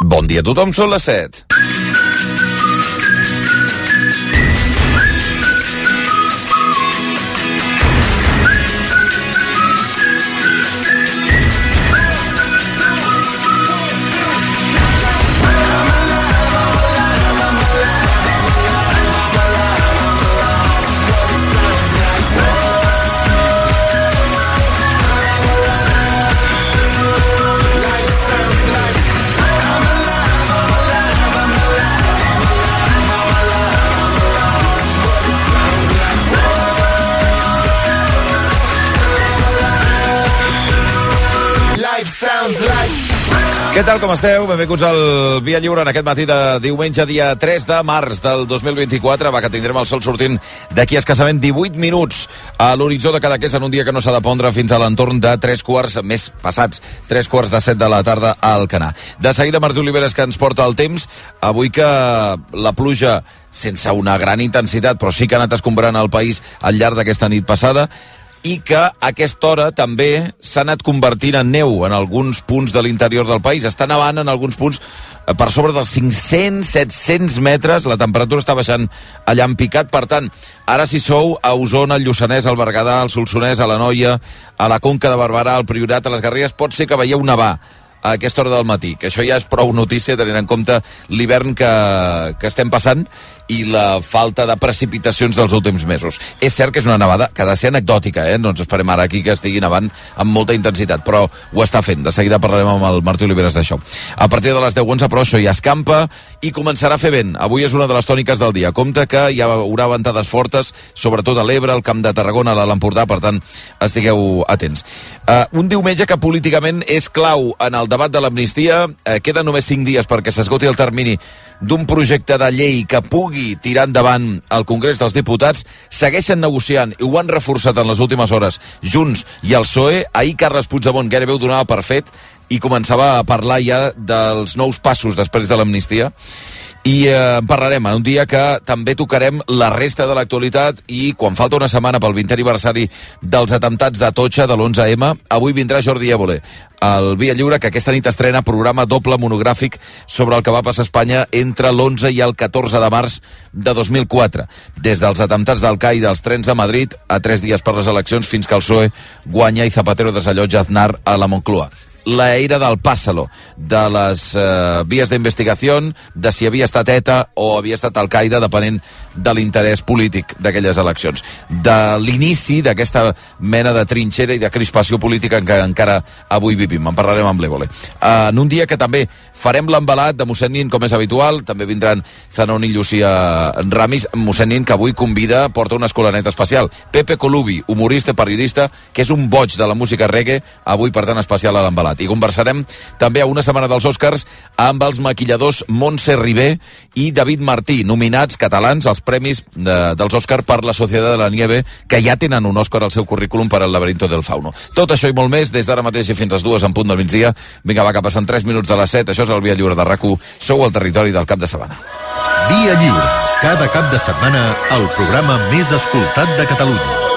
Bon dia a tothom, són les 7. Què tal, com esteu? Benvinguts al Via Lliure en aquest matí de diumenge, dia 3 de març del 2024. Va, que tindrem el sol sortint d'aquí escassament 18 minuts a l'horitzó de Cadaqués en un dia que no s'ha de pondre fins a l'entorn de 3 quarts més passats, 3 quarts de 7 de la tarda al Canà. De seguida, Martí Oliveres, que ens porta el temps. Avui que la pluja sense una gran intensitat, però sí que ha anat escombrant el país al llarg d'aquesta nit passada i que a aquesta hora també s'ha anat convertint en neu en alguns punts de l'interior del país. Està nevant en alguns punts eh, per sobre dels 500-700 metres, la temperatura està baixant allà en picat, per tant, ara si sou a Osona, al Lluçanès, al Berguedà, al Solsonès, a la Noia, a la Conca de Barberà, al Priorat, a les Garrigues, pot ser que veieu nevar a aquesta hora del matí, que això ja és prou notícia tenint en compte l'hivern que, que estem passant i la falta de precipitacions dels últims mesos. És cert que és una nevada que ha de ser anecdòtica, eh? no ens esperem ara aquí que estigui nevant amb molta intensitat, però ho està fent. De seguida parlarem amb el Martí Oliveres d'això. A partir de les 10.11, però això ja escampa i començarà a fer vent. Avui és una de les tòniques del dia. Compte que hi haurà ventades fortes, sobretot a l'Ebre, al Camp de Tarragona, a l'Empordà, per tant, estigueu atents. Uh, un diumenge que políticament és clau en el debat de l'amnistia. Uh, queden només 5 dies perquè s'esgoti el termini d'un projecte de llei que pugui tirar endavant al Congrés dels Diputats, segueixen negociant i ho han reforçat en les últimes hores Junts i el PSOE. Ahir Carles Puigdemont gairebé ho donava per fet i començava a parlar ja dels nous passos després de l'amnistia i eh, en parlarem en un dia que també tocarem la resta de l'actualitat i quan falta una setmana pel 20è aniversari dels atemptats de Totxa de l'11M, avui vindrà Jordi Évole al Via Lliure, que aquesta nit estrena programa doble monogràfic sobre el que va passar a Espanya entre l'11 i el 14 de març de 2004. Des dels atemptats del CAI dels trens de Madrid a tres dies per les eleccions fins que el PSOE guanya i Zapatero desallotja Aznar a la Moncloa la era del pàssalo, de les eh, vies d'investigació, de si havia estat ETA o havia estat Al-Qaeda, depenent de l'interès polític d'aquelles eleccions. De l'inici d'aquesta mena de trinxera i de crispació política en què encara avui vivim. En parlarem amb l'Evole. Eh, en un dia que també farem l'embalat de mossèn Nin, com és habitual, també vindran Zanon i Llucia Ramis, mossèn Nin, que avui convida, porta una escolaneta especial. Pepe Colubi, humorista, periodista, que és un boig de la música reggae, avui, per tant, especial a l'embalat. I conversarem també a una setmana dels Oscars amb els maquilladors Montse Ribé i David Martí, nominats catalans als premis de, dels Oscars per la Societat de la Nieve, que ja tenen un Oscar al seu currículum per al laberinto del fauno. Tot això i molt més, des d'ara mateix i fins les dues en punt del migdia. Vinga, va, que passen 3 minuts de les 7. Això és el Via Lliure de rac Sou al territori del cap de setmana. Via Lliure. Cada cap de setmana, el programa més escoltat de Catalunya.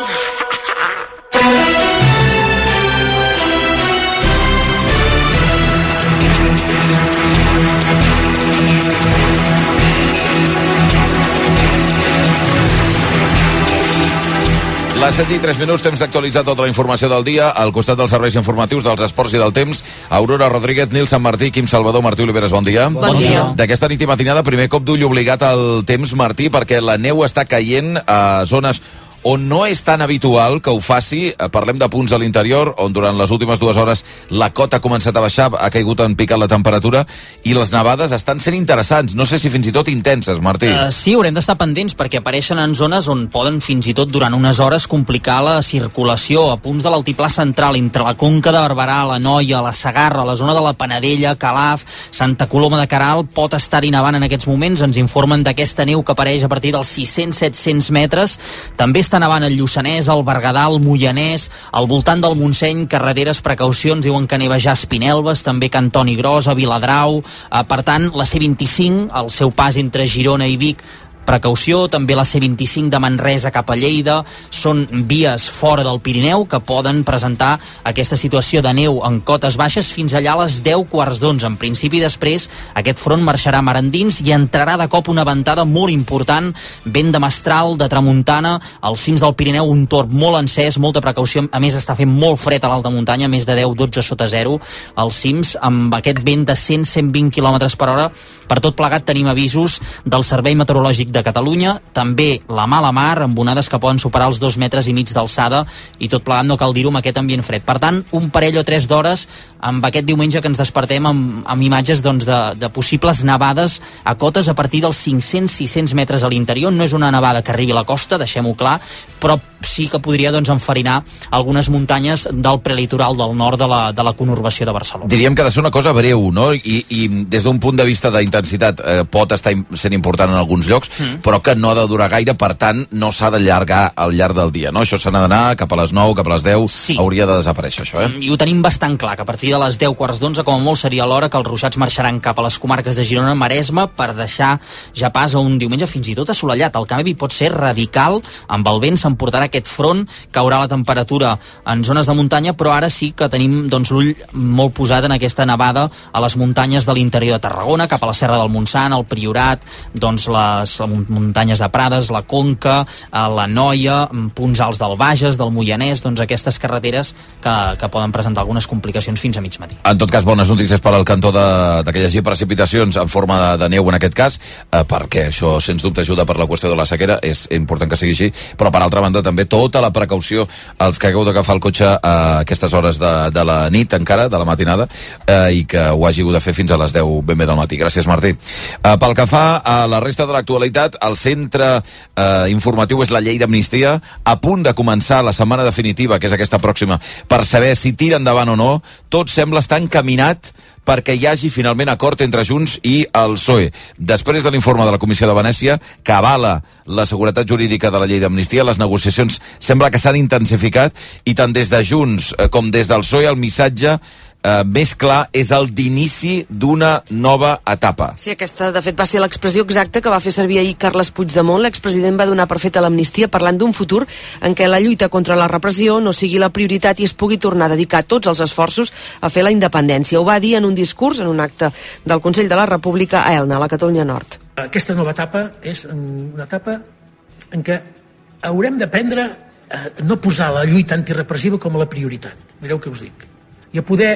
Les 7 i 3 minuts, temps d'actualitzar tota la informació del dia al costat dels serveis informatius dels esports i del temps. Aurora Rodríguez, Nil Sant Martí, Quim Salvador, Martí Oliveres, bon dia. Bon dia. D'aquesta nit i matinada, primer cop d'ull obligat al temps, Martí, perquè la neu està caient a zones on no és tan habitual que ho faci, eh, parlem de punts a l'interior, on durant les últimes dues hores la cota ha començat a baixar, ha caigut en picat la temperatura, i les nevades estan sent interessants, no sé si fins i tot intenses, Martí. Uh, sí, haurem d'estar pendents, perquè apareixen en zones on poden fins i tot durant unes hores complicar la circulació, a punts de l'altiplà central, entre la Conca de Barberà, la Noia, la Sagarra, la zona de la Panadella, Calaf, Santa Coloma de Caral, pot estar-hi nevant en aquests moments, ens informen d'aquesta neu que apareix a partir dels 600-700 metres, també està nevant el Lluçanès, el Berguedà, el Moianès, al voltant del Montseny, carreteres, precaucions, diuen que neva ja a Espinelves, també que Antoni Gros, a Viladrau, eh, per tant, la C25, el seu pas entre Girona i Vic, precaució, també la C25 de Manresa cap a Lleida, són vies fora del Pirineu que poden presentar aquesta situació de neu en cotes baixes fins allà a les 10 quarts d'11. En principi, després, aquest front marxarà mar endins i entrarà de cop una ventada molt important, vent de mestral, de tramuntana, als cims del Pirineu un torb molt encès, molta precaució, a més està fent molt fred a l'alta muntanya, més de 10-12 sota zero als cims, amb aquest vent de 100-120 km per hora. Per tot plegat tenim avisos del Servei Meteorològic de Catalunya, també la mala mar, amb onades que poden superar els dos metres i mig d'alçada, i tot plegat no cal dir-ho amb aquest ambient fred. Per tant, un parell o tres d'hores amb aquest diumenge que ens despertem amb, amb imatges doncs, de, de possibles nevades a cotes a partir dels 500-600 metres a l'interior. No és una nevada que arribi a la costa, deixem-ho clar, però sí que podria doncs, enfarinar algunes muntanyes del prelitoral del nord de la, de la conurbació de Barcelona. Diríem que ha de ser una cosa breu, no? I, i des d'un punt de vista d'intensitat eh, pot estar sent important en alguns llocs, mm. però que no ha de durar gaire, per tant, no s'ha d'allargar al llarg del dia, no? Això s'ha d'anar cap a les 9, cap a les 10, sí. hauria de desaparèixer, això, eh? I ho tenim bastant clar, que a partir de les 10 quarts d'11, com a molt seria l'hora que els ruixats marxaran cap a les comarques de Girona, Maresme, per deixar ja pas a un diumenge fins i tot assolellat. El canvi pot ser radical, amb el vent s'emportarà aquest front, caurà la temperatura en zones de muntanya, però ara sí que tenim doncs, l'ull molt posat en aquesta nevada a les muntanyes de l'interior de Tarragona, cap a la Serra del Montsant, el Priorat, doncs les, les muntanyes de Prades, la Conca, eh, la Noia, punts alts del Bages, del Moianès, doncs aquestes carreteres que, que poden presentar algunes complicacions fins a mig matí. En tot cas, bones notícies per al cantó que hi hagi precipitacions en forma de, de neu en aquest cas, eh, perquè això sens dubte ajuda per la qüestió de la sequera, és important que sigui així, però per altra banda també tota la precaució als que hagueu d'agafar el cotxe a aquestes hores de, de la nit encara, de la matinada, eh, i que ho hàgiu de fer fins a les 10 ben bé del matí. Gràcies, Martí. Eh, pel que fa a la resta de l'actualitat, el centre eh, informatiu és la llei d'amnistia, a punt de començar la setmana definitiva, que és aquesta pròxima, per saber si tira endavant o no, tot sembla estar encaminat perquè hi hagi finalment acord entre Junts i el PSOE. Després de l'informe de la Comissió de Venècia, que avala la seguretat jurídica de la llei d'amnistia, les negociacions sembla que s'han intensificat i tant des de Junts eh, com des del PSOE el missatge eh, més clar és el d'inici d'una nova etapa. Sí, aquesta de fet va ser l'expressió exacta que va fer servir ahir Carles Puigdemont. L'expresident va donar per feta l'amnistia parlant d'un futur en què la lluita contra la repressió no sigui la prioritat i es pugui tornar a dedicar tots els esforços a fer la independència. Ho va dir en un discurs, en un acte del Consell de la República a Elna, a la Catalunya Nord. Aquesta nova etapa és una etapa en què haurem d'aprendre a no posar la lluita antirepressiva com a la prioritat. Mireu què us dic i a poder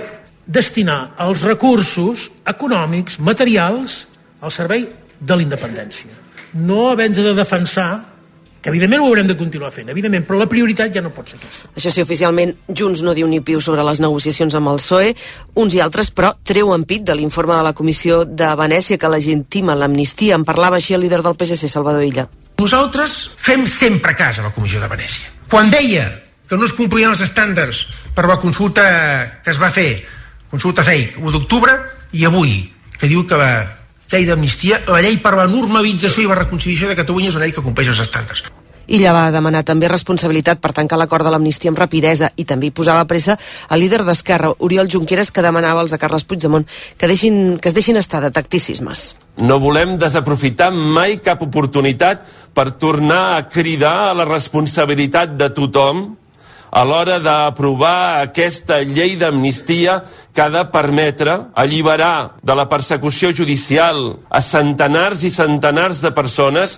destinar els recursos econòmics, materials, al servei de la independència. No havent de defensar que evidentment ho haurem de continuar fent, evidentment, però la prioritat ja no pot ser aquesta. Això sí, oficialment, Junts no diu ni piu sobre les negociacions amb el PSOE, uns i altres, però treuen pit de l'informe de la Comissió de Venècia que legitima l'amnistia. En parlava així el líder del PSC, Salvador Illa. Nosaltres fem sempre cas a la Comissió de Venècia. Quan deia que no es complien els estàndards per la consulta que es va fer, consulta fake, 1 d'octubre, i avui, que diu que la llei d'amnistia, la llei per la normalització i la reconciliació de Catalunya és una llei que compleix els estàndards. Illa va demanar també responsabilitat per tancar l'acord de l'amnistia amb rapidesa i també hi posava pressa el líder d'Esquerra, Oriol Junqueras, que demanava als de Carles Puigdemont que, deixin, que es deixin estar de tacticismes. No volem desaprofitar mai cap oportunitat per tornar a cridar a la responsabilitat de tothom a l'hora d'aprovar aquesta llei d'amnistia que ha de permetre alliberar de la persecució judicial a centenars i centenars de persones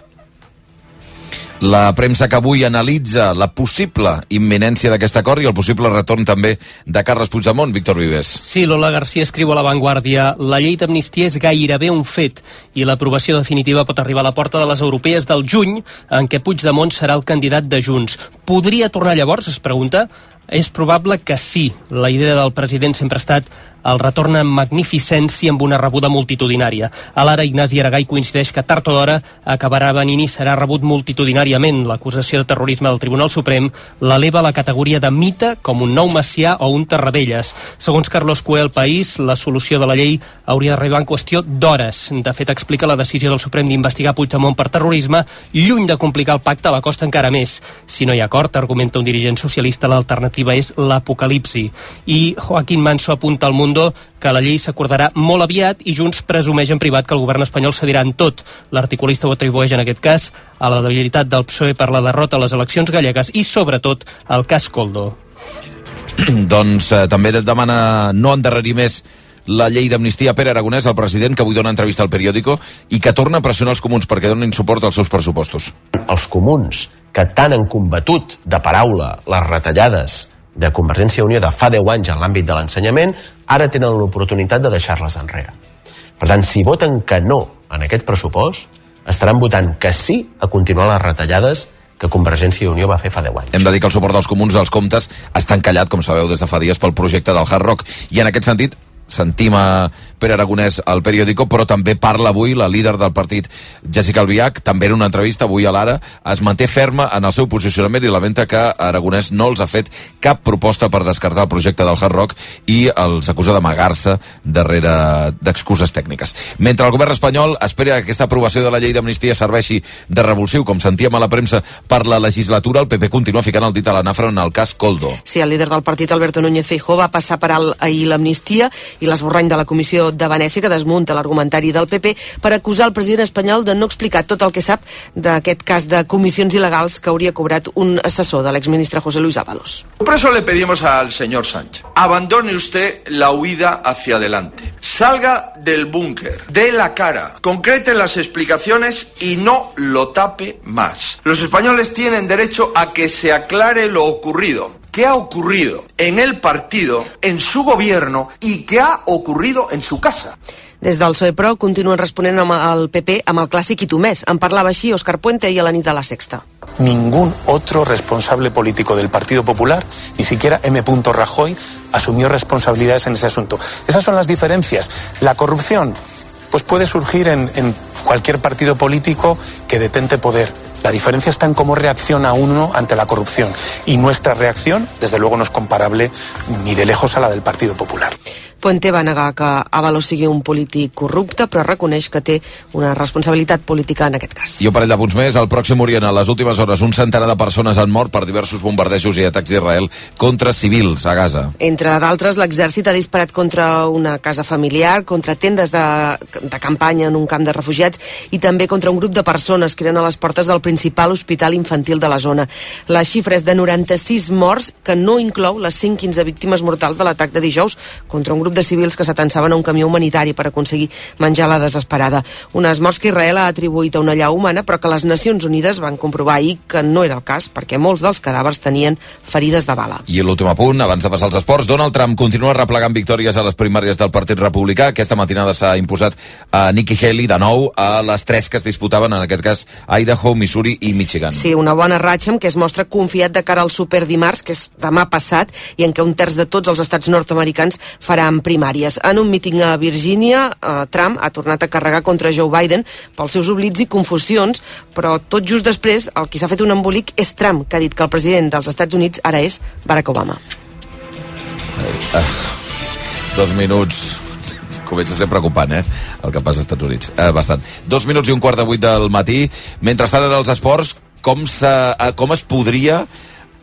la premsa que avui analitza la possible imminència d'aquest acord i el possible retorn també de Carles Puigdemont, Víctor Vives. Sí, Lola Garcia escriu a La Vanguardia la llei d'amnistia és gairebé un fet i l'aprovació definitiva pot arribar a la porta de les europees del juny en què Puigdemont serà el candidat de Junts. Podria tornar llavors, es pregunta? És probable que sí. La idea del president sempre ha estat el retorn en magnificència amb una rebuda multitudinària. A l'ara, Ignasi Aragai coincideix que tard o d'hora acabarà venint i serà rebut multitudinàriament. L'acusació de terrorisme del Tribunal Suprem l'eleva a la categoria de mite com un nou Macià o un Terradelles. Segons Carlos Cué, el país, la solució de la llei hauria d'arribar en qüestió d'hores. De fet, explica la decisió del Suprem d'investigar Puigdemont per terrorisme, lluny de complicar el pacte, la costa encara més. Si no hi ha acord, argumenta un dirigent socialista, l'alternativa és l'apocalipsi. I Joaquín Manso apunta al munt Gabilondo que la llei s'acordarà molt aviat i Junts presumeix en privat que el govern espanyol cedirà en tot. L'articulista ho atribueix en aquest cas a la debilitat del PSOE per la derrota a les eleccions gallegues i sobretot al cas Coldo. doncs eh, també demana no endarrerir més la llei d'amnistia a Pere Aragonès, el president, que avui dona entrevista al periòdico i que torna a pressionar els comuns perquè donin suport als seus pressupostos. Els comuns, que tant han combatut de paraula les retallades de Convergència i Unió de fa 10 anys en l'àmbit de l'ensenyament, ara tenen l'oportunitat de deixar-les enrere. Per tant, si voten que no en aquest pressupost, estaran votant que sí a continuar les retallades que Convergència i Unió va fer fa 10 anys. Hem de dir que el suport dels comuns als comptes està encallat, com sabeu, des de fa dies pel projecte del Hard Rock. I en aquest sentit, sentim a Pere Aragonès al periòdico, però també parla avui la líder del partit, Jessica Albiach, també en una entrevista avui a l'Ara, es manté ferma en el seu posicionament i lamenta que Aragonès no els ha fet cap proposta per descartar el projecte del Hard Rock i els acusa d'amagar-se darrere d'excuses tècniques. Mentre el govern espanyol espera que aquesta aprovació de la llei d'amnistia serveixi de revulsiu, com sentíem a la premsa, per la legislatura, el PP continua ficant el dit a la nafra en el cas Coldo. Sí, el líder del partit, Alberto Núñez Feijó, va passar per alt ahir l'amnistia i l'esborrany de la Comissió de Venècia que desmunta l'argumentari del PP per acusar el president espanyol de no explicar tot el que sap d'aquest cas de comissions il·legals que hauria cobrat un assessor de l'exministre José Luis Ábalos. Por eso le pedimos al señor Sánchez, abandone usted la huida hacia adelante. Salga del búnker, dé la cara, concrete las explicaciones y no lo tape más. Los españoles tienen derecho a que se aclare lo ocurrido. ¿Qué ha ocurrido en el partido, en su gobierno y qué ha ocurrido en su casa? Des del PSOE, però, continuen responent amb el PP amb el clàssic i tu més. En parlava així Òscar Puente i a la nit de la Sexta. Ningún otro responsable político del Partido Popular, ni siquiera M. Rajoy, asumió responsabilidades en ese asunto. Esas son las diferencias. La corrupción, pues puede surgir en, en cualquier partido político que detente poder. La diferencia está en cómo reacciona uno ante la corrupción. Y nuestra reacción, desde luego, no es comparable ni de lejos a la del Partido Popular. Puente va negar que Ábalos sigui un polític corrupte, però reconeix que té una responsabilitat política en aquest cas. I un parell de punts més. Al Pròxim Orient, a les últimes hores, un centenar de persones han mort per diversos bombardejos i atacs d'Israel contra civils a Gaza. Entre d'altres, l'exèrcit ha disparat contra una casa familiar, contra tendes de, de campanya en un camp de refugiats i també contra un grup de persones que eren a les portes del principal hospital infantil de la zona. La xifra és de 96 morts, que no inclou les 115 víctimes mortals de l'atac de dijous contra un grup de civils que s'atansaven a un camió humanitari per aconseguir menjar la desesperada. Unes morts que Israel ha atribuït a una llau humana, però que les Nacions Unides van comprovar ahir que no era el cas, perquè molts dels cadàvers tenien ferides de bala. I l'últim apunt, abans de passar als esports, Donald Trump continua replegant victòries a les primàries del Partit Republicà. Aquesta matinada s'ha imposat a Nikki Haley de nou a les tres que es disputaven, en aquest cas Idaho, Missouri i Michigan. Sí, una bona ratxa amb què es mostra confiat de cara al Super dimarts, que és demà passat, i en què un terç de tots els estats nord-americans faran primàries. En un míting a Virgínia, eh, Trump ha tornat a carregar contra Joe Biden pels seus oblits i confusions, però tot just després el qui s'ha fet un embolic és Trump, que ha dit que el president dels Estats Units ara és Barack Obama. Ah, dos minuts comença a ser preocupant, eh? El que passa als Estats Units. Eh, bastant. Dos minuts i un quart de vuit del matí. Mentrestant, en els esports, com, eh, com es podria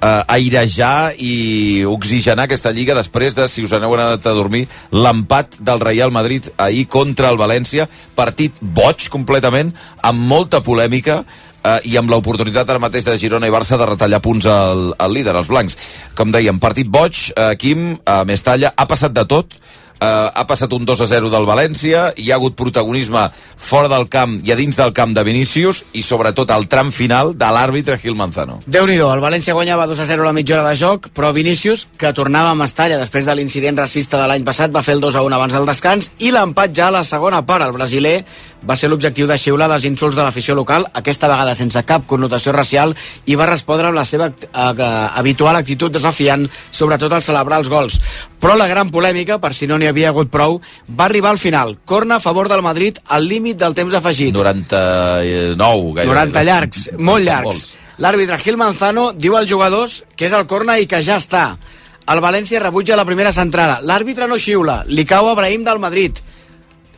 eh, airejar i oxigenar aquesta lliga després de, si us aneu anat a dormir, l'empat del Real Madrid ahir contra el València, partit boig completament, amb molta polèmica, eh, i amb l'oportunitat ara mateix de Girona i Barça de retallar punts al, al líder, als blancs. Com dèiem, partit boig, eh, Quim, a Mestalla, ha passat de tot, Uh, ha passat un 2 a 0 del València, hi ha hagut protagonisme fora del camp i a dins del camp de Vinícius i sobretot al tram final de l'àrbitre Gil Manzano. déu nhi el València guanyava 2 a 0 a la mitja hora de joc, però Vinícius, que tornava a Mestalla després de l'incident racista de l'any passat, va fer el 2 a 1 abans del descans i l'empat ja a la segona part. El brasiler va ser l'objectiu de xiular dels insults de l'afició local, aquesta vegada sense cap connotació racial, i va respondre amb la seva uh, habitual actitud desafiant, sobretot al celebrar els gols. Però la gran polèmica, per si no n'hi havia hagut prou, va arribar al final. Corna a favor del Madrid al límit del temps afegit. 99, gairebé. 90 llargs, molt llargs. L'àrbitre Gil Manzano diu als jugadors que és el corna i que ja està. El València rebutja la primera centrada. L'àrbitre no xiula, li cau a Brahim del Madrid.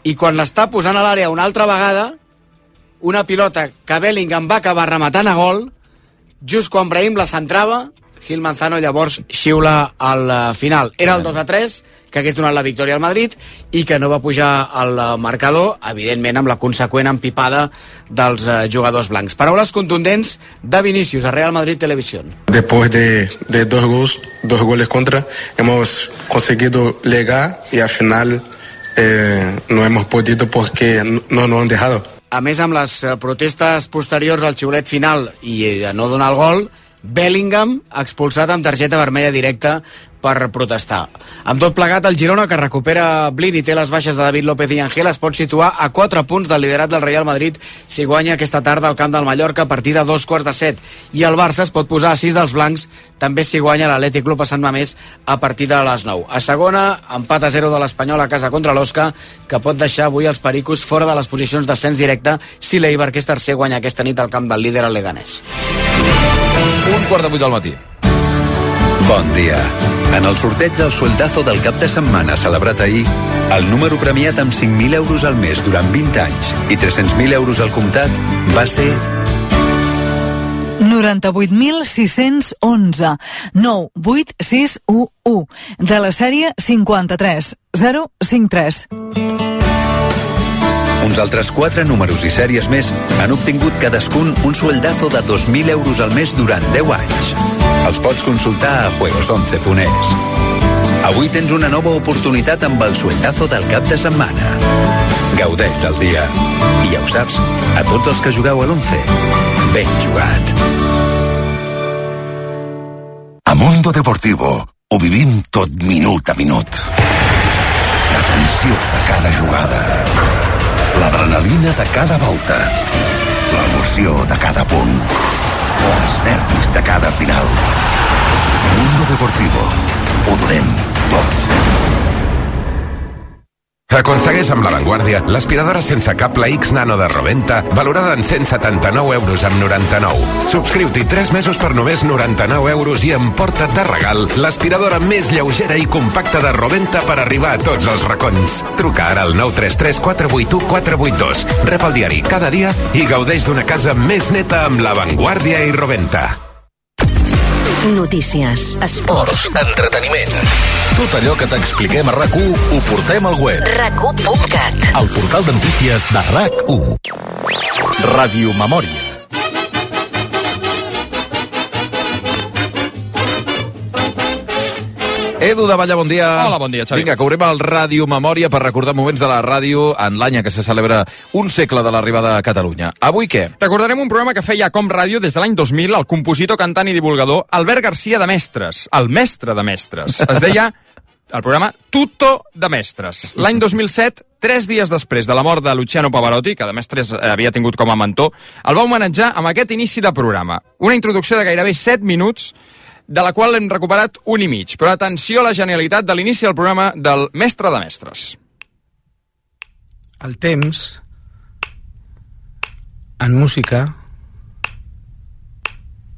I quan l'està posant a l'àrea una altra vegada, una pilota que Bellingham va acabar rematant a gol, just quan Brahim la centrava, Gil Manzano llavors xiula al eh, final. Era el 2 a 3, que hagués donat la victòria al Madrid i que no va pujar al eh, marcador, evidentment amb la conseqüent empipada dels eh, jugadors blancs. Paraules contundents de Vinícius a Real Madrid Televisión. Después de, de dos, gols, dos goles contra, hemos conseguido llegar y al final eh, no hemos podido porque no nos han dejado. A més, amb les protestes posteriors al xiulet final i a no donar el gol, Bellingham expulsat amb targeta vermella directa per protestar. Amb tot plegat, el Girona, que recupera Blin i té les baixes de David López i Angel, es pot situar a 4 punts del liderat del Real Madrid si guanya aquesta tarda al camp del Mallorca a partir de dos quarts de set. I el Barça es pot posar a 6 dels blancs també si guanya l'Atlètic Club a Sant Mamés a partir de les 9. A segona, empat a 0 de l'Espanyol a casa contra l'Osca, que pot deixar avui els pericos fora de les posicions d'ascens directe si l'Eibar, que és tercer, guanya aquesta nit al camp del líder al Leganés. Un quart de vuit del matí. Bon dia. En el sorteig del sueldazo del cap de setmana celebrat ahir, el número premiat amb 5.000 euros al mes durant 20 anys i 300.000 euros al comptat va ser 98.611 98611 de la sèrie 53 053. Uns altres quatre números i sèries més han obtingut cadascun un sueldazo de 2.000 euros al mes durant 10 anys. Els pots consultar a juegos11.es. Avui tens una nova oportunitat amb el sueldazo del cap de setmana. Gaudeix del dia. I ja ho saps, a tots els que jugueu a l'11, ben jugat. A Mundo Deportivo ho vivim tot minut a minut. La tensió de cada jugada. L'adrenalina de cada volta. L'emoció de cada punt. Els nervis de cada final. Mundo Deportivo. Ho donem tot. Aconsegueix amb l'avantguàrdia l'aspiradora sense cap la X Nano de Roventa, valorada en 179 euros amb 99. Subscriu-t'hi 3 mesos per només 99 euros i emporta't de regal l'aspiradora més lleugera i compacta de Roventa per arribar a tots els racons. Truca ara al 933 481 482. Rep el diari cada dia i gaudeix d'una casa més neta amb l'avantguàrdia i Roventa. Notícies, esports, Entreteniment. Tot allò que t'expliquem a rac ho portem al web. rac1.cat. El portal de notícies de RAC1. Ràdio Memòria. Edu de Valla, bon dia. Hola, bon dia, Xavi. Vinga, que obrim el Ràdio Memòria per recordar moments de la ràdio en l'any què se celebra un segle de l'arribada a Catalunya. Avui què? Recordarem un programa que feia com ràdio des de l'any 2000 el compositor, cantant i divulgador Albert Garcia de Mestres, el mestre de mestres. Es deia el programa Tutto de Mestres. L'any 2007, tres dies després de la mort de Luciano Pavarotti, que de Mestres eh, havia tingut com a mentor, el va homenatjar amb aquest inici de programa. Una introducció de gairebé 7 minuts de la qual hem recuperat un i mig. Però atenció a la genialitat de l'inici del programa del mestre de mestres. El temps en música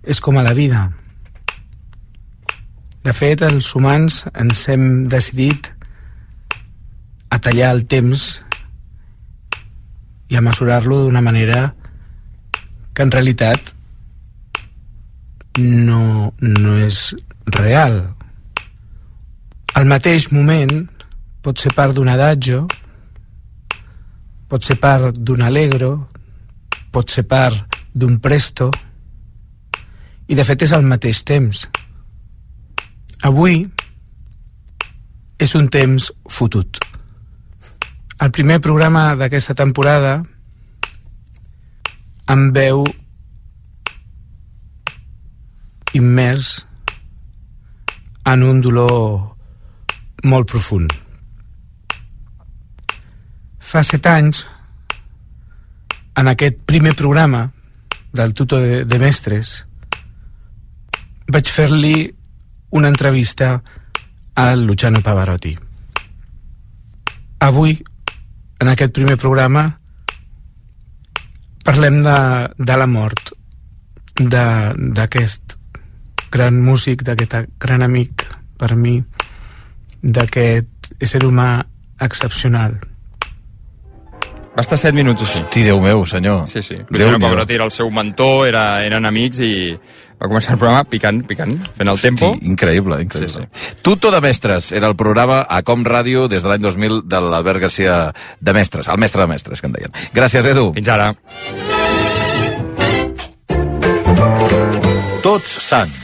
és com a la vida. De fet, els humans ens hem decidit a tallar el temps i a mesurar-lo d'una manera que en realitat no, no és real. Al mateix moment pot ser part d'un adagio, pot ser part d'un allegro, pot ser part d'un presto, i de fet és al mateix temps. Avui és un temps fotut. El primer programa d'aquesta temporada em veu immers en un dolor molt profund. Fa set anys, en aquest primer programa del tuto de, de mestres, vaig fer-li una entrevista al Luciano Pavarotti. Avui, en aquest primer programa, parlem de, de la mort d'aquest gran músic, d'aquest gran amic per mi, d'aquest ésser humà excepcional. Va estar 7 minuts així. Hosti, Déu meu, senyor. Sí, sí. Déu Luciano. Pavarotti era el seu mentor, era, eren amics i va començar el programa picant, picant, fent el tempo. Increïble, increïble. Sí, sí. Tuto de Mestres era el programa a Com Ràdio des de l'any 2000 de l'Albert Garcia de Mestres, el mestre de mestres, que en deien. Gràcies, Edu. Fins ara. Tots sants.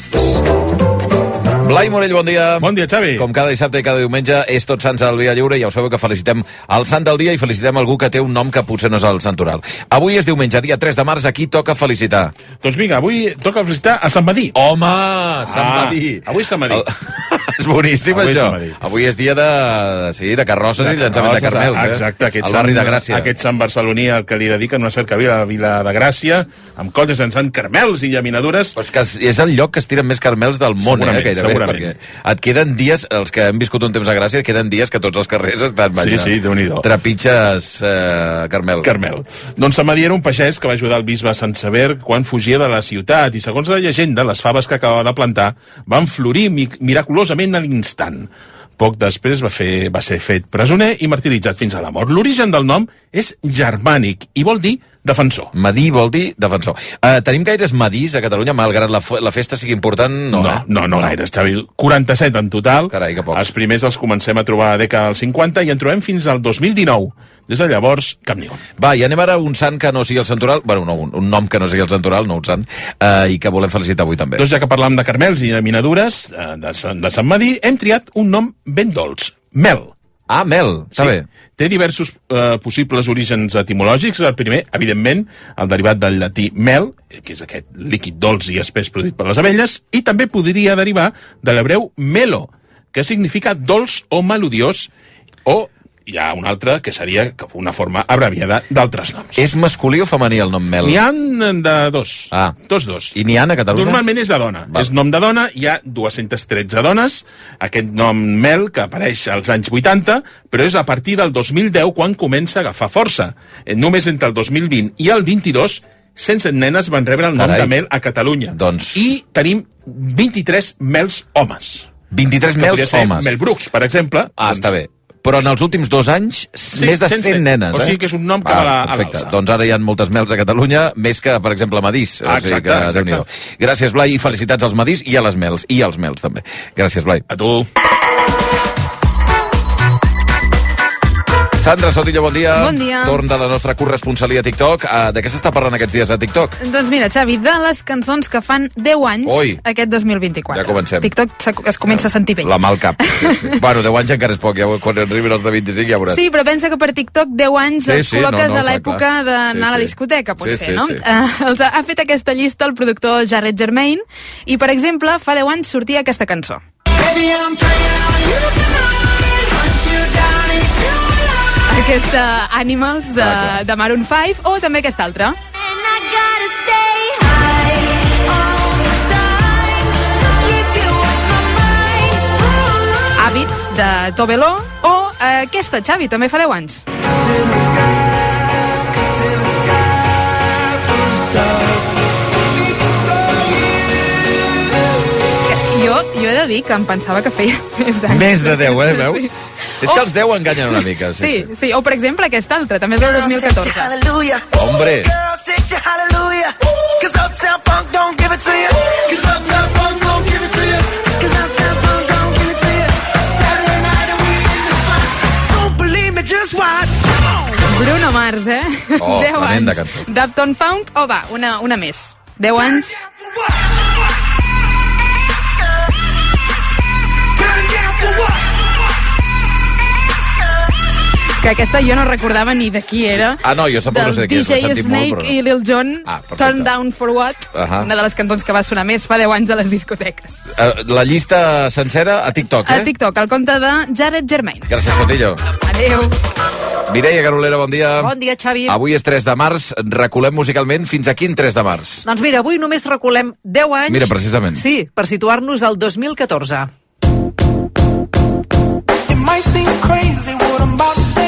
Blai Morell, bon dia. Bon dia, Xavi. Com cada dissabte i cada diumenge és Tots Sants al Via Lliure i ja ho sabeu que felicitem el sant del dia i felicitem algú que té un nom que potser no és el santoral. Avui és diumenge, dia 3 de març, aquí toca felicitar. Doncs vinga, avui toca felicitar a Sant Madí. Home, Sant Ah, Madí. avui Sant Madí. És boníssim, Avui és això. Sant Madí. Avui és dia de, sí, de carrosses i llançament de carmels, eh? Exacte, aquest Al barri sant, de Gràcia. Aquest sant barceloní al que li dediquen una cercavila a la vila de Gràcia, amb colles llançant carmels i llaminadures. Però és que és el lloc que es tiren més carmels del món, eh, Segurament, gairebé, segurament. perquè et queden dies, els que hem viscut un temps a Gràcia, et queden dies que tots els carrers estan Sí, ballant. sí, Déu-n'hi-do. Trepitges eh, carmel. Carmel. Doncs Sant Madí era un pagès que va ajudar el bisbe Sant Sever quan fugia de la ciutat i, segons la llegenda, les faves que acabava de plantar van florir mi miraculosament a l'instant. Poc després va, fer, va ser fet presoner i martiritzat fins a la mort. L'origen del nom és germànic i vol dir defensor. Madí vol dir defensor. Uh, tenim gaires Madís a Catalunya, malgrat la, la festa sigui important? No, No, eh? no, no gaires, Xavi. 47 en total. Carai, que pocs. Els primers els comencem a trobar a la dècada dels 50 i en trobem fins al 2019. Des de llavors, cap ni un. Va, i anem ara a un sant que no sigui el santoral, bueno, no, un, un nom que no sigui el santoral, no un sant, uh, i que volem felicitar avui també. Doncs ja que parlam de carmels i llaminadures eh, de, Sant- de Sant Madí, hem triat un nom ben dolç, mel. Ah, mel, està bé. Té diversos eh, possibles orígens etimològics. El primer, evidentment, el derivat del llatí mel, que és aquest líquid dolç i espès produït per les abelles, i també podria derivar de l'hebreu melo, que significa dolç o melodiós, o hi ha un altre que seria que una forma abreviada d'altres noms. És masculí o femení el nom mel? N'hi ha de dos. Ah. Tots dos. I n'hi ha a Catalunya? Normalment és de dona. Val. És nom de dona, hi ha 213 dones, aquest nom Mel, que apareix als anys 80, però és a partir del 2010 quan comença a agafar força. Eh, Només entre el 2020 i el 22, 107 nenes van rebre el nom Carai. de Mel a Catalunya. Doncs- I tenim 23 Mels homes. 23 Que mels homes. Mel Brooks, per exemple. Ah, està bé. Però en els últims dos anys, Sí, més de 100, 100 nenes, O eh? sigui que és un nom que ah, va a. Doncs ara hi ha moltes mels a Catalunya, més que, per exemple, a Madís. Ah, o sigui exacte, que, exacte. Gràcies, Blai, i felicitats als Madís i a les mels. I als mels, també. Gràcies, Blai. A tu. Sandra Sotillo, bon dia. Bon dia. Torn de la nostra corresponsalia a TikTok. Uh, de què s'està parlant aquests dies a TikTok? Doncs mira, Xavi, de les cançons que fan 10 anys Oi. aquest 2024. Ja comencem. TikTok es comença a sentir vell. La mal cap. Sí, sí. bueno, 10 anys encara és poc, ja, quan arribin els de 25 ja veuràs. Sí, però pensa que per TikTok 10 anys Sí, els sí, no, col·loques no, a clar, l'època d'anar Sí, a la sí. discoteca, potser, Sí, sí, no? sí. Uh, els ha, fet aquesta llista el productor Jared Germain i, per exemple, fa 10 anys sortia aquesta cançó. Aquesta Animals de, de Maroon 5 o també aquesta altra. Hàbits de Tobeló o eh, aquesta, Xavi, també fa 10 anys. Jo, jo he de dir que em pensava que feia més anys. Més de 10, eh, veus? Sí. És que els 10 enganyen una mica. Sí, Sí, sí, o per exemple aquesta altra, també és del 2014. Hombre. Bruno Mars, eh? Oh, 10 tremenda anys. cançó. Dapton Funk, o va, una, una més. 10 anys. Que aquesta jo no recordava ni de qui era. Ah, no, jo tampoc no Del sé de qui és, l'he DJ sentit molt, Snake però no. i Lil Jon, Ah, perfecte. Turn Down for What, Ahà. una de les cançons que va sonar més fa 10 anys a les discoteques. Uh, la llista sencera a TikTok, A eh? TikTok, el compte de Jared Germain. Gràcies, Sotillo. Adeu. Mireia Garolera, bon dia. Bon dia, Xavi. Avui és 3 de març, reculem musicalment fins a quin 3 de març? Doncs mira, avui només reculem 10 anys... Mira, precisament. Sí, per situar-nos al 2014. It might seem crazy what I'm about to say.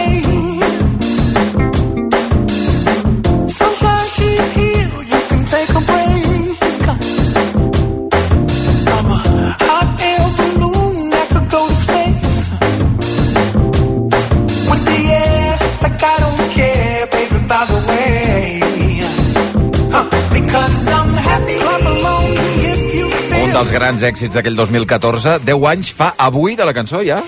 Grans èxits d'aquell 2014. 10 anys fa avui de la cançó, ja?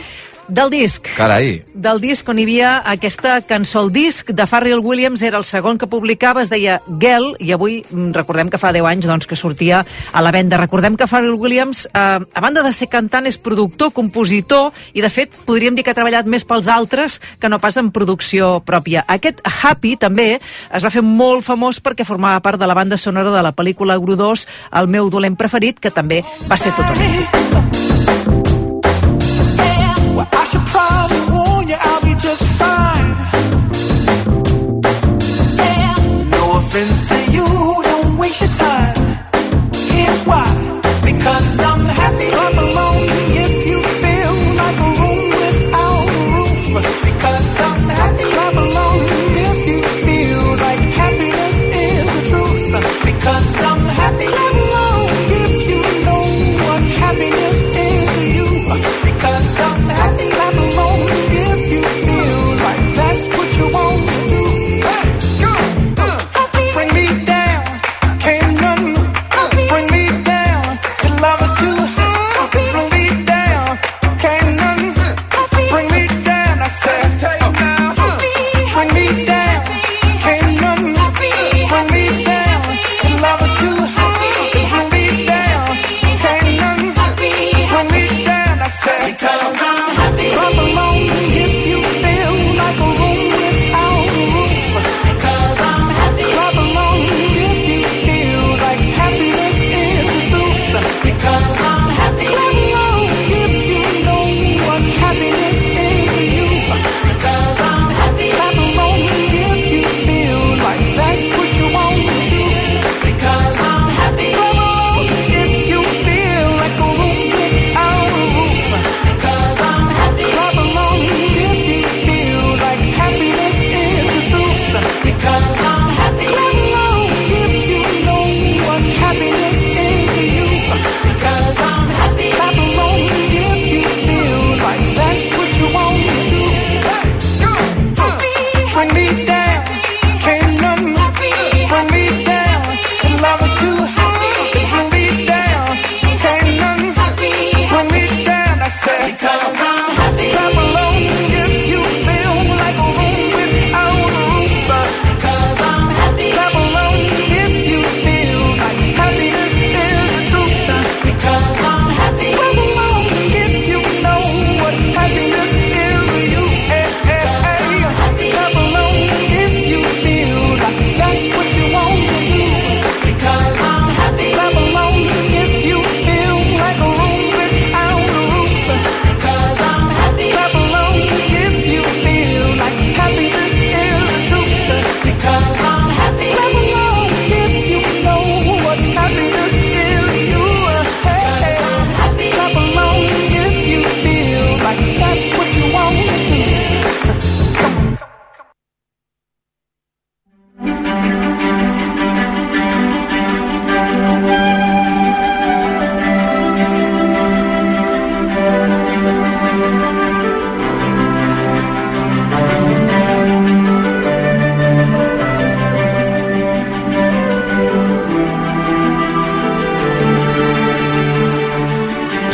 Del disc. Carai. Del disc on hi havia aquesta cançó. El disc de Pharrell Williams era el segon que publicava, es deia Girl, i avui mm, recordem que fa 10 anys doncs, que sortia a la venda. Recordem que Pharrell Williams, eh, a banda de ser cantant, és productor, compositor, i de fet podríem dir que ha treballat més pels altres que no pas en producció pròpia. Aquest Happy també es va fer molt famós perquè formava part de la banda sonora de la pel·lícula Grudós, el meu dolent preferit, que també va ser tot un èxit.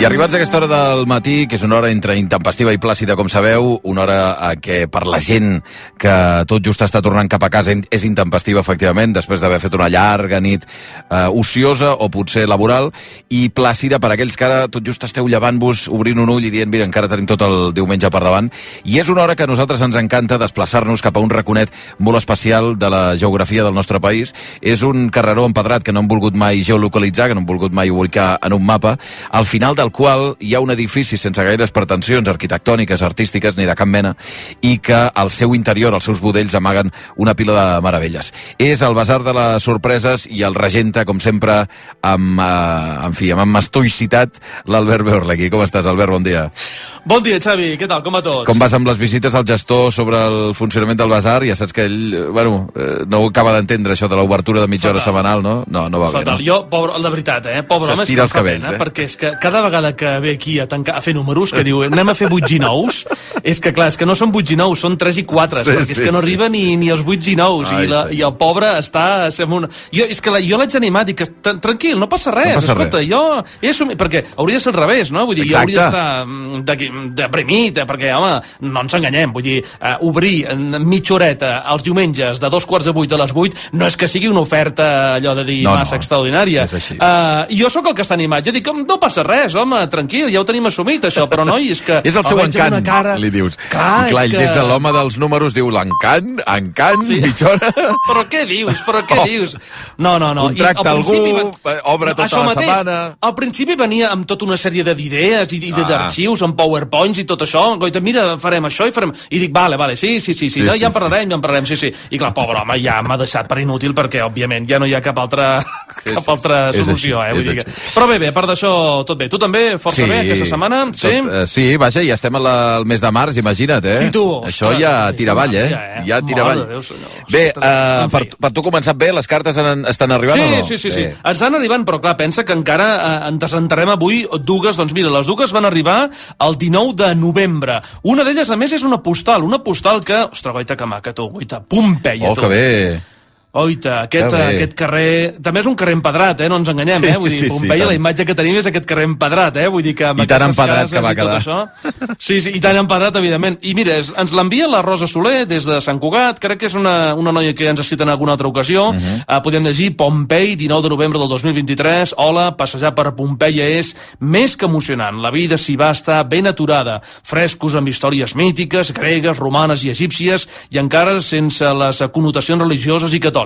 Arribats a aquesta hora del matí, que és una hora entre intempestiva i plàcida, com sabeu, una hora a què per la gent que tot just està tornant cap a casa és intempestiva, efectivament, després d'haver fet una llarga nit eh, ociosa o potser laboral, i plàcida per aquells que ara tot just esteu llevant-vos, obrint un ull i dient, mira, encara tenim tot el diumenge per davant. I és una hora que a nosaltres ens encanta desplaçar-nos cap a un raconet molt especial de la geografia del nostre país. És un carreró empedrat que no hem volgut mai geolocalitzar, que no hem volgut mai ubicar en un mapa, al final del qual hi ha un edifici sense gaires pretensions arquitectòniques, artístiques, ni de cap mena, i que al seu interior, als seus budells, amaguen una pila de meravelles. És el Basar de les Sorpreses i el regenta, com sempre, amb, eh, en fi, amb mastoïcitat, l'Albert Beorlegui. Com estàs, Albert? Bon dia. Bon dia, Xavi. Què tal? Com va tot? Com vas amb les visites al gestor sobre el funcionament del Basar? Ja saps que ell, eh, bueno, eh, no ho acaba d'entendre, això de l'obertura de mitja hora setmanal, no? No, no va Fatal. bé, no? Jo, pobre, de veritat, eh? Pobre home, és que els cabells, pena, eh? Perquè és que cada vegada vegada que ve aquí a, tancar, a fer números, que diu anem a fer 8 i 9, és que clar, és que no són 8 i 9, són 3 i 4, Sí, sí, perquè és sí, que no sí. arriba ni, ni als 8 i 9, Ai, i, la, i el pobre està... Amb una... jo, és que la, jo l'haig animat, dic, "Tran- tranquil, no passa res, No passa escolta, res. jo he assumit, perquè hauria de ser al revés, no? Vull dir, jo Exacte. hauria d'estar mm, deprimit, eh, perquè, home, no ens enganyem, vull dir, uh, obrir en mitja horeta els diumenges de dos quarts de vuit a les vuit no és que sigui una oferta allò de dir No, no, massa extraordinària. és així. Uh, jo sóc el que està animat. Jo dic, no passa res, home, tranquil, ja ho tenim assumit, això, però noi, és que... És el seu encant, cara... li dius. Clar, I clar, ell que... des de l'home dels números diu l'encant, encant, sí. mitja hora... Però què dius? Però què Oh. dius? No, no, no. I Contracta al principi algú, eh, obre tota això la mateix, setmana. Al principi venia amb tota una sèrie de- d'idees i, i Ah. d'arxius, amb powerpoints i tot això. Goita, mira, farem això i farem... I dic, vale, vale, sí, sí, sí, sí, Sí, no, sí, ja en sí. parlarem, ja en parlarem, sí, sí. I clar, pobre home, ja m'ha deixat per inútil perquè, òbviament, ja no hi ha cap altra, cap altra solució, eh? Vull dir que... Però bé, bé, a part d'això, tot bé. Tu també, força bé, aquesta setmana? Sí? Tot, eh, sí, vaja, ja estem al al mes de març, imagina't, eh? Sí, tu, Això ostres, ja mes tira avall, eh? ja, eh? Ja tira avall. Déu. Bé, uh, en per, per tu començat bé, les cartes han, estan arribant sí, o no? Sí, sí, sí. Bé. Ens estan arribant, però clar, pensa que encara eh, en desenterrem avui dues, doncs mira, les dues van arribar el 19 de novembre. Una d'elles, a més, és una postal, una postal que... Ostres, goita, que maca, tu, goita, Pompeia, Oh, tu. que bé. Oita, aquest, Que bé. aquest carrer... També és un carrer empedrat, eh? No ens enganyem, Sí, eh? Vull dir, sí, sí, Pompeia, tant. la imatge que tenim és aquest carrer empedrat, eh? Vull dir que amb I tan empedrat que va quedar. Això... Sí, sí, i tan empedrat, evidentment. I mira, ens l'envia la Rosa Soler des de Sant Cugat, crec que és una, una noia que ens ha citat en alguna altra ocasió. Uh. -huh. uh, podem llegir Pompei, 19 de novembre del 2023. Hola, passejar per Pompeia és més que emocionant. La vida s'hi va estar ben aturada. Frescos amb històries mítiques, gregues, romanes i egípcies, i encara sense les connotacions religioses i catòliques.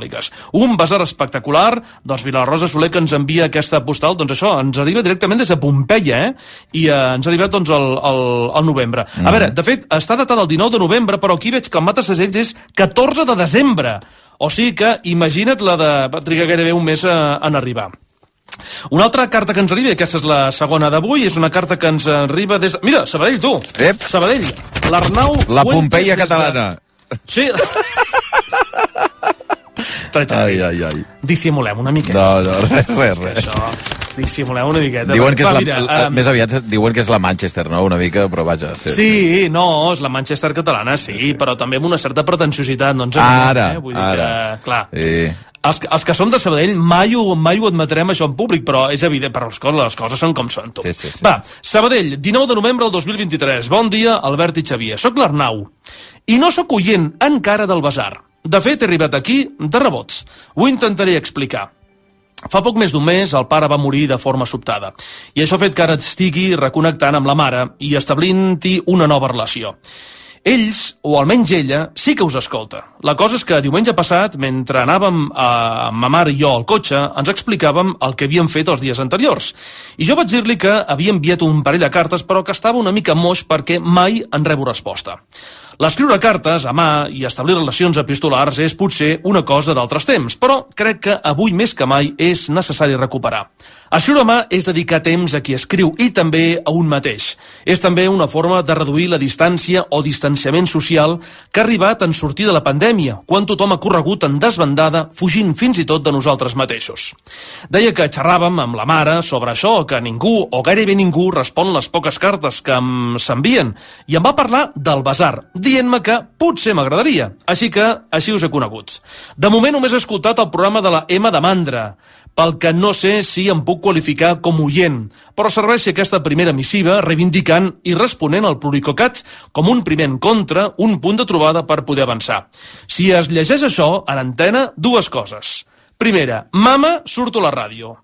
Un basar espectacular, doncs mira, la Rosa Soler que ens envia aquesta postal, doncs això, ens arriba directament des de Pompeia, eh? I eh, ens ha arribat, doncs, al, al, al novembre. A Mhm. veure, de fet, està datat el 19 de novembre, però aquí veig que el Mata Segells és 14 de desembre. O sigui que, imagina't la de... va trigar gairebé un mes a, en arribar. Una altra carta que ens arriba, aquesta és la segona d'avui, és una carta que ens arriba des... Mira, Sabadell, tu! Ep. Sabadell, l'Arnau... La Pompeia des de- catalana. Sí. Ai, ai, ai. Dissimulem una miqueta. No, no, res, res, res. Això, dissimulem una miqueta. Diuen que és Va, la, mira, la, em, més aviat diuen que és la Manchester, no? Una mica, però vaja. Sí, Sí, no, és la Manchester catalana, sí, sí, però també amb una certa pretensiositat, no ens Ara, eh? Vull dir ara. que, clar, Sí. els, els que som de Sabadell mai ho, mai ho admetrem això en públic, però és evident, però les coses, les coses són com són, tu. Sí, sí, sí. Va, Sabadell, 19 de novembre del 2023. Bon dia, Albert i Xavier. Soc l'Arnau. I no sóc oient encara del Besar. De fet, he arribat aquí de rebots. Ho intentaré explicar. Fa poc més d'un mes el pare va morir de forma sobtada i això ha fet que ara estigui reconnectant amb la mare i establint-hi una nova relació. Ells, o almenys ella, sí que us escolta. La cosa és que diumenge passat, mentre anàvem a, ma mare i jo al cotxe, ens explicàvem el que havíem fet els dies anteriors. I jo vaig dir-li que havia enviat un parell de cartes, però que estava una mica moix perquè mai en rebo resposta. L'escriure cartes a mà i establir relacions epistolars és potser una cosa d'altres temps, però crec que avui més que mai és necessari recuperar. Escriure a mà és dedicar temps a qui escriu i també a un mateix. És també una forma de reduir la distància o distanciament social que ha arribat en sortir de la pandèmia, quan tothom ha corregut en desbandada, fugint fins i tot de nosaltres mateixos. Deia que xerràvem amb la mare sobre això, que ningú o gairebé ningú respon les poques cartes que s'envien, i em va parlar del basar, dient-me que potser m'agradaria. Així que així us he conegut. De moment només he escoltat el programa de la M de Mandra, pel que no sé si em puc qualificar com oient, però serveixi aquesta primera missiva reivindicant i responent al pluricocat com un primer encontre, un punt de trobada per poder avançar. Si es llegeix això, en antena, dues coses. Primera, mama, surto a la ràdio.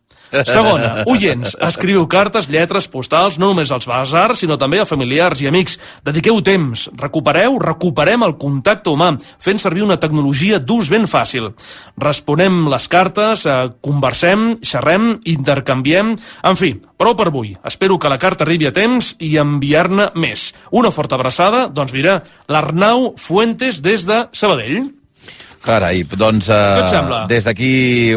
Segona, oients, escriviu cartes, lletres, postals, no només als basars, sinó també a familiars i amics. Dediqueu temps, recupereu, recuperem el contacte humà, fent servir una tecnologia d'ús ben fàcil. Responem les cartes, eh, conversem, xerrem, intercanviem... En fi, prou per avui. Espero que la carta arribi a temps i enviar-ne més. Una forta abraçada, doncs mira, l'Arnau Fuentes des de Sabadell. Carai, doncs eh, des d'aquí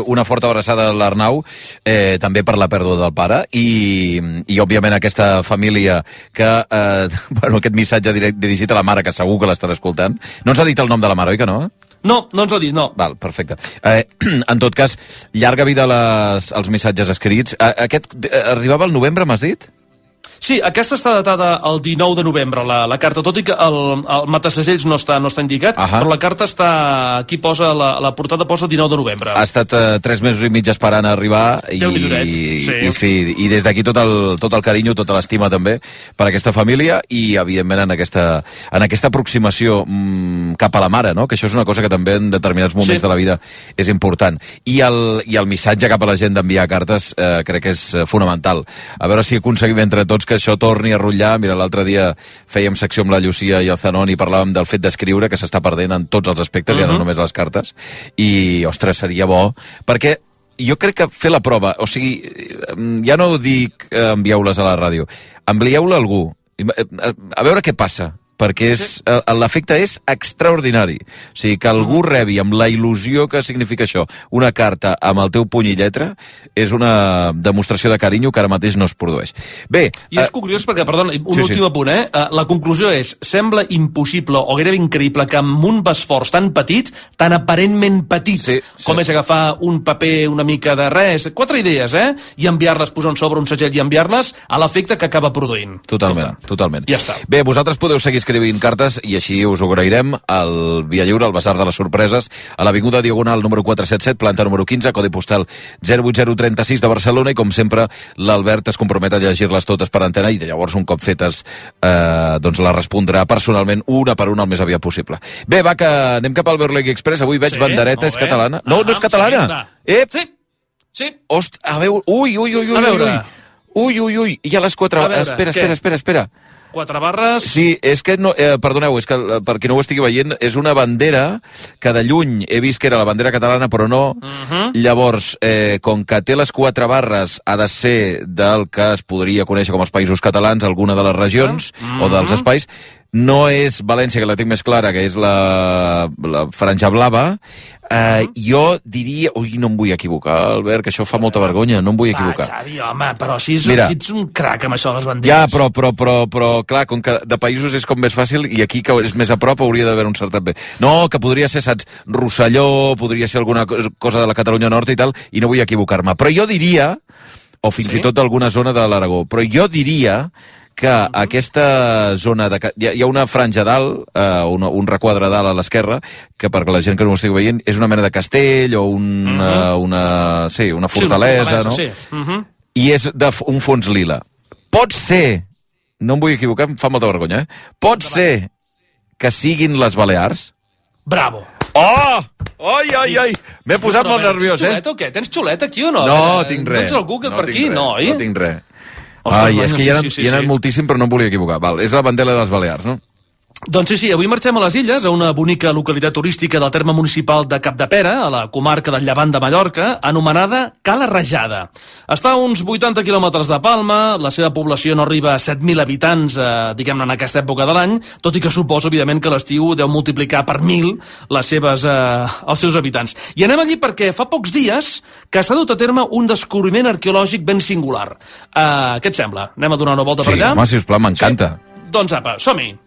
una forta abraçada a l'Arnau, eh, també per la pèrdua del pare, i, i òbviament aquesta família que, eh, bueno, aquest missatge direct, dirigit a la mare, que segur que l'estarà escoltant. No ens ha dit el nom de la mare, oi que no? No, no ens ho ha dit, no. Val, perfecte. Eh, en tot cas, llarga vida les, als missatges escrits. Eh, aquest eh, arribava al novembre, m'has dit? Sí, aquesta està datada el 19 de novembre, la, la carta, tot i que el, el matasegells no està, no està indicat, Ahà. però la carta està... Aquí posa, la, la portada posa 19 de novembre. Ha estat eh, tres mesos i mig esperant a arribar i, i, sí. i, sí, i des d'aquí tot, el, tot el carinyo, tota l'estima també per aquesta família i evidentment en aquesta, en aquesta aproximació mm, cap a la mare, no? que això és una cosa que també en determinats moments Sí. de la vida és important. I el, i el missatge cap a la gent d'enviar cartes eh, crec que és eh, fonamental. A veure si aconseguim entre tots que això torni a rotllar. Mira, l'altre dia fèiem secció amb la Llucia i el Zanon i parlàvem del fet d'escriure que s'està perdent en tots els aspectes, uh -huh. ja no Mhm. només les cartes. I, ostres, seria bo, perquè jo crec que fer la prova, o sigui, eh, ja no dic eh, envieu-les a la ràdio, envieu-la a algú, Eh, a veure què passa, perquè és, eh, l'efecte és extraordinari. O sigui, que algú rebi amb la il·lusió que significa això, una carta amb el teu puny i lletra, és una demostració de carinyo que ara mateix no es produeix. Bé, I és curiós perquè, perdona, un sí, sí. últim apunt, eh? Eh, La conclusió és, sembla impossible o gairebé increïble que amb un esforç tan petit, tan aparentment petit, sí, sí. com és agafar un paper una mica de res, quatre idees, eh? I enviar-les, posar sobre un segell i enviar-les, a l'efecte que acaba produint. Totalment, totalment. Ja està. Bé, vosaltres podeu seguir escrivint cartes i així us ho agrairem al Via Lliure, al Basar de les Sorpreses, a l'Avinguda Diagonal número 477, planta número 15, codi postal 08036 de Barcelona i com sempre l'Albert es compromet a llegir-les totes per antena i de llavors un cop fetes eh, doncs la respondrà personalment una per una el més aviat possible. Bé, va, que anem cap al Berlegui Express. Avui veig Sí, bandereta, és catalana. No, no és Ah, catalana. sí. Ep! Sí, sí. Ost, a veure, ui, ui, ui, ui, ui, ui. Ui, ui, ui, hi ha les quatre... A veure, espera, què? espera, espera, espera. Quatre barres... Sí, és que, no, eh, perdoneu, és que eh, per qui no ho estigui veient, és una bandera que de lluny he vist que era la bandera catalana, però no. Uh -huh. Llavors, eh, com que té les quatre barres, ha de ser del que es podria conèixer com els països catalans, alguna de les regions uh -huh. o dels espais. No és València, que la tinc més clara, que és la, la franja blava. Eh, jo diria... Ui, no em vull equivocar, Albert, que això fa molta vergonya, no em vull equivocar. Va, Xavi, home, però si, és, Mira. si ets un crac amb això les banderes. Ja, però, però, però, però, clar, com que de països és com més fàcil i aquí que és més a prop hauria d'haver un certat bé. No, que podria ser, saps, Rosselló, podria ser alguna co- cosa de la Catalunya Nord i tal, i no vull equivocar-me. Però jo diria, o fins Sí? i tot alguna zona de l'Aragó, però jo diria que aquesta zona de... Hi ha, hi ha una franja dalt, eh, un, un requadre dalt a l'esquerra, que per la gent que no ho estigui veient, és una mena de castell o un, Mhm. uh una, sí, una Sí, una fortalesa, no? Sí. Uh -huh. i és de un fons lila. Pot ser, no em vull equivocar, em fa molta vergonya, eh? Pot ser que siguin les Balears? Bravo. Oh! Ai, ai, ai! M'he posat Però, molt nerviós, eh? xulet o què? Tens xulet aquí o no? No, veure, tinc res. Tens el Google no per aquí? res, No, oi? No tinc res. Ostres, Ai, bueno, és que hi he anat, sí, sí, hi he anat sí. moltíssim, però no em volia equivocar. Val, és la bandera de les Balears, no? Doncs sí, sí, avui marxem a les Illes, a una bonica localitat turística del terme municipal de Capdepera, a la comarca del Llevant de Mallorca, anomenada Cala Rajada. Està a uns 80 quilòmetres de Palma, la seva població no arriba a 7.000 habitants, eh, diguem-ne, en aquesta època de l'any, tot i que suposo, evidentment, que l'estiu deu multiplicar per 1.000 les seves, eh, els seus habitants. I anem allí perquè fa pocs dies que s'ha dut a terme un descobriment arqueològic ben singular. Eh, què et sembla? Anem a donar una volta Sí, per allà? home, sisplau, m'encanta. Doncs apa, som-hi.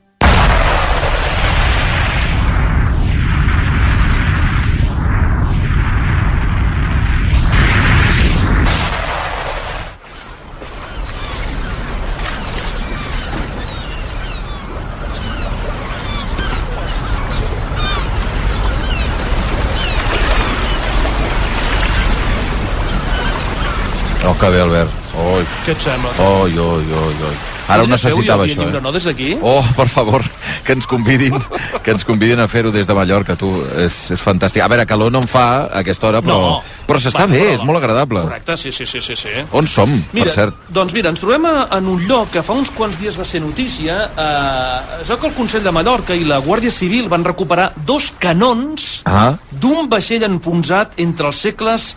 Que bé, Albert. Oi, Què et sembla? oi, oi, oi, oi. Ara ho necessitava, això, Lliure, eh? no, des d'aquí? Oh, per favor, que ens convidin, que ens convidin a fer-ho des de Mallorca, tu. És, és fantàstic. A veure, calor no en fa a aquesta hora, però, No. però s'està bé, però- és molt agradable. Correcte, sí, sí, sí, sí. sí. On som, Mira, per cert? doncs mira, ens trobem a, en un lloc que fa uns quants dies va ser notícia. Eh, es veu que el Consell de Mallorca i la Guàrdia Civil van recuperar dos canons Ah, d'un vaixell enfonsat entre els segles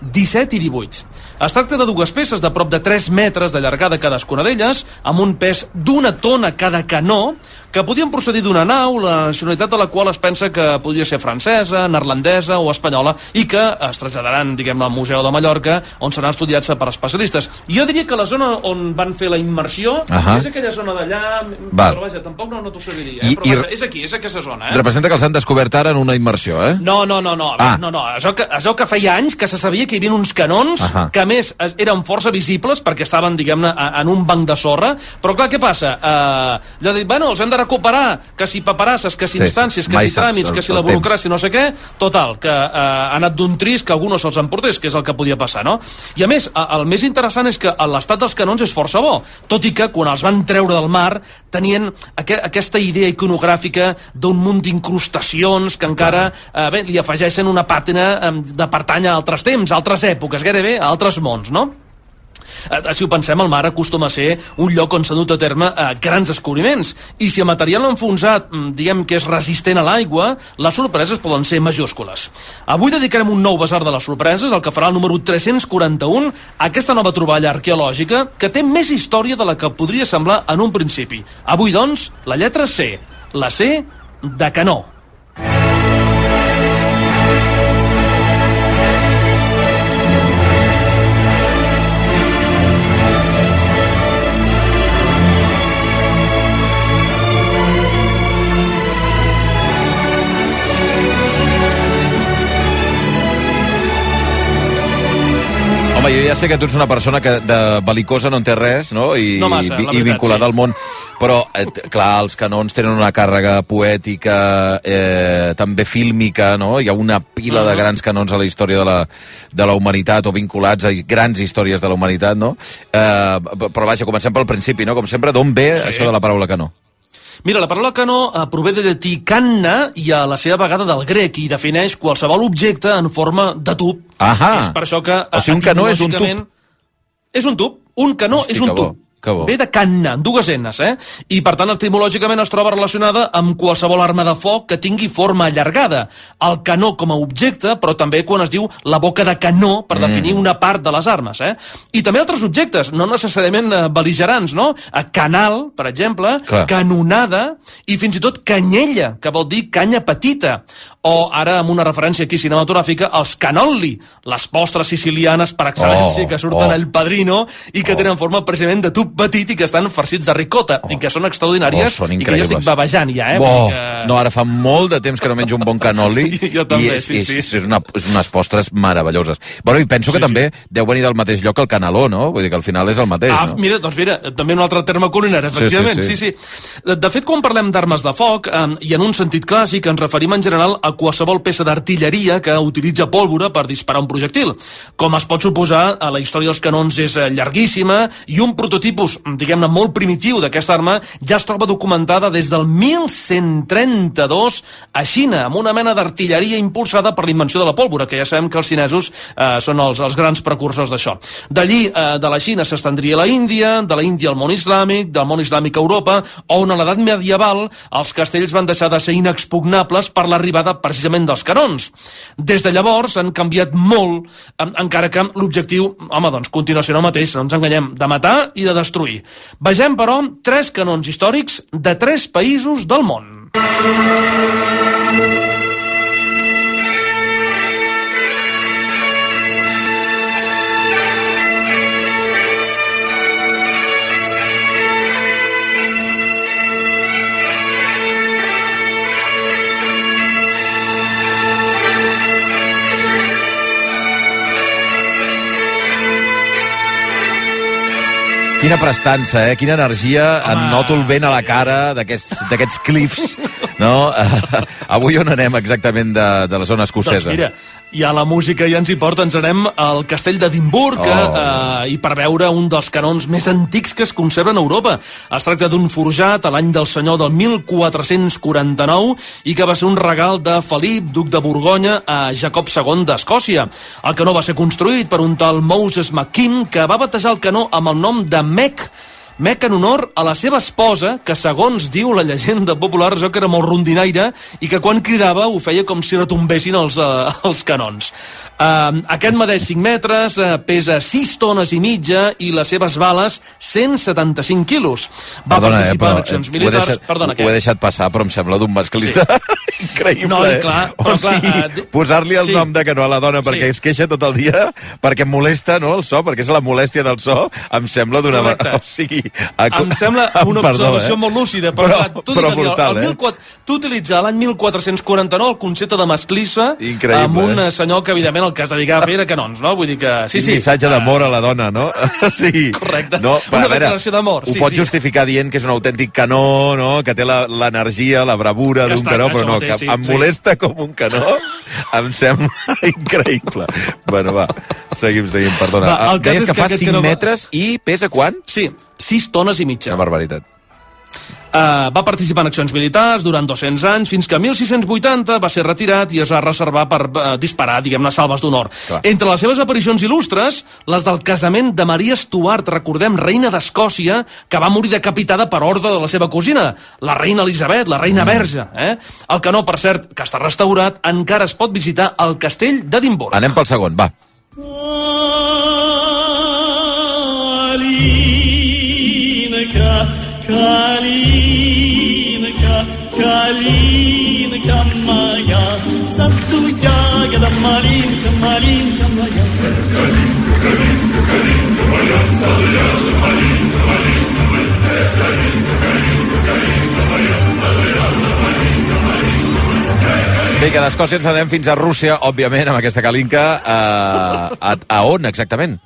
17 i 18. Es tracta de dues peces de prop de 3 metres de llargada cadascuna d'elles, amb un pes d'una tona cada canó, que podien procedir d'una nau, la nacionalitat de la qual es pensa que podria ser francesa, neerlandesa o espanyola, i que es traslladaran, diguem al Museu de Mallorca, on seran estudiats per especialistes. Jo diria que la zona on van fer la immersió Ahà. és aquella zona d'allà, però vaja, tampoc no, no t'ho sabria eh? I- però i- vaja, és aquí, és aquesta zona, eh? representa que els han descobert ara en una immersió, eh? No, no, no, no, Ah. no, no. Es veu, que, es veu que feia anys que se sabia que hi havia uns canons Ahà. que, a més, es- eren força visibles perquè estaven, diguem-ne, en un banc de sorra, però clar, què passa? Uh, ja dic, bueno, els hem de recuperar, que si paperasses, que si Sí, instàncies, que si tràmits, el- que si la temps. burocràcia, no sé què, total, que uh, ha anat d'un trist que algú no se'ls emportés, que és el que podia passar, no? I a més, el més interessant és que l'estat dels canons és força bo, tot i que quan els van treure del mar tenien aqu aquesta idea iconogràfica d'un munt d'incrustacions que encara eh, bé, li afegeixen una pàtina eh, de pertany a altres temps, a altres èpoques, gairebé a altres mons, no? Eh, si ho pensem, el mar acostuma a ser un lloc on s'han dut a terme eh, grans descobriments. I si el material enfonsat, mm, diguem que és resistent a l'aigua, les sorpreses poden ser majúscules. Avui dedicarem un nou basar de les sorpreses, el que farà el número 341, a aquesta nova troballa arqueològica que té més història de la que podria semblar en un principi. Avui, doncs, la lletra C. La C de canó. Home, jo ja sé que tu ets una persona que de belicosa no en té res, no? I, No massa, i, i vinculada sí. al món. Però, eh, clar, els canons tenen una càrrega poètica, eh, també fílmica, no? Hi ha una pila de Mhm. grans canons a la història de la, de la humanitat o vinculats a grans històries de la humanitat, no? Eh, però vaja, comencem pel principi, no? Com sempre, d'on ve Sí. això de la paraula canó? Mira, la paraula canó eh, prové de llatí canna i a la seva vegada del grec i defineix qualsevol objecte en forma de tub. Ahà. És per això que... O sigui, un canó és un tub. És un tub. Un canó Hosti, és un que bo, tub. Que bo. Ve de canna, dues enes, eh? I, per tant, etimològicament es troba relacionada amb qualsevol arma de foc que tingui forma allargada. El canó com a objecte, però també quan es diu la boca de canó per Mm. definir una part de les armes, eh? I també altres objectes, no necessàriament eh, beligerants, no? Eh, Canal, per exemple, Clar. canonada i fins i tot canyella, que vol dir canya petita. O ara, amb una referència aquí cinematogràfica, els canolli, les postres sicilianes per excel·lència Oh, que surten oh. al padrino i que tenen forma precisament de tub petit i que estan farcits de ricota i que són extraordinàries Oh, són i que jo estic babejant ja, eh? Dir que- no, ara fa molt de temps que no menjo un bon canoli Jo també, i és, sí, és, sí. és, una, és unes postres meravelloses. Bueno, i penso que Sí, també deu venir del mateix lloc que el canaló, no? Vull dir que al final és el mateix, Ah, no? mira, doncs mira, també un altre terme culinari, Sí, efectivament, sí, sí, sí. sí. sí. De fet, quan parlem d'armes de foc, eh, i en un sentit clàssic, ens referim en general a qualsevol peça d'artilleria que utilitza pólvora per disparar un projectil. Com es pot suposar, a la història dels canons és eh, llarguíssima i un prototipus, diguem-ne, molt primitiu d'aquesta arma ja es troba documentada des del 1132 a Xina, amb una mena d'artilleria impulsada per la invenció de la pólvora, que ja sabem que els xinesos eh, són els, els grans precursors d'això. D'allí, eh, de la Xina s'estendria a la Índia, de la Índia al món islàmic, del món islàmic a Europa, on a l'edat medieval els castells van deixar de ser inexpugnables per l'arribada precisament dels canons. Des de llavors han canviat molt, en, encara que l'objectiu, home, doncs, continua sent el mateix, no ens enganyem, de matar i de destruir. Vegem, però, tres canons històrics de tres països del món. Quina prestança, eh? Quina energia. Home. En noto el vent a la cara d'aquests cliffs, no? Avui on anem exactament de, de la zona escocesa? Doncs mira, ja la música ja ens hi porta, ens anem al castell d'Edimburg Oh. eh, i per veure un dels canons més antics que es conserven a Europa. Es tracta d'un forjat a l'any del senyor del 1449 i que va ser un regal de Felip, duc de Borgonya, a Jacob II d'Escòcia. El canó va ser construït per un tal Moses McKim que va batejar el canó amb el nom de Mec, Mec en honor a la seva esposa, que segons diu la llegenda popular, jo que era molt rondinaire, i que quan cridava ho feia com si retombessin els, uh, els canons. Uh, aquest medeix 5 metres, uh, pesa 6 tones i mitja i les seves bales 175 quilos. Va Perdona, eh, participar però, en accions eh, ho he militars... deixat, Perdona, ho he deixat passar, però em sembla d'un masclista sí. increïble. No, i eh? clar, o però clar, sigui, eh, di- posar-li el sí. nom de canó a la dona perquè Sí. es queixa tot el dia, perquè molesta no, el so, perquè és la molèstia del so, em sembla d'una... O sigui, a- Em sembla una Perdó, observació eh? molt lúcida, però, Però- clar, tu, però brutal, el, eh? el 1400 tu utilitzar l'any 1449 el concepte de masclissa Increïble, amb un eh? eh? senyor que, evidentment, el que es dedicava a fer era canons, no? Vull dir que... Sí, sí. missatge d'amor a la dona, no? sí. Correcte. No, Una a veure, declaració d'amor, Ho sí, pot sí. justificar dient que és un autèntic canó, no? Que té la- l'energia, la bravura Que d'un canó, però no, mateix, que sí, em sí. molesta com un canó. Em sembla increïble. Bueno, va, seguim, seguim, perdona. Va, Ah, el cas Deies que que fa aquest 5 canó va- metres i pesa quan? Sí, 6 tones i mitja. Una barbaritat. Uh, va participar en accions militars durant 200 anys, fins que 1680 va ser retirat i es va reservar per uh, disparar, diguem-ne, salves d'honor. Entre les seves aparicions il·lustres, les del casament de Maria Stuart, recordem, reina d'Escòcia, que va morir decapitada per ordre de la seva cosina, la reina Elisabet, la reina verge. Eh? El canó, per cert, que està restaurat, encara es pot visitar al castell d'Edimburg. Anem pel segon, va. Калинка, калинка моя, в саду ягода малинка, малинка моя. Калинка, калинка, калинка моя, в саду ягода малинка, малинка моя. Калинка, калинка, калинка моя. Que d'Escòcia ens anem fins a Rússia, òbviament, amb aquesta calinca. Uh, a, a on, exactament?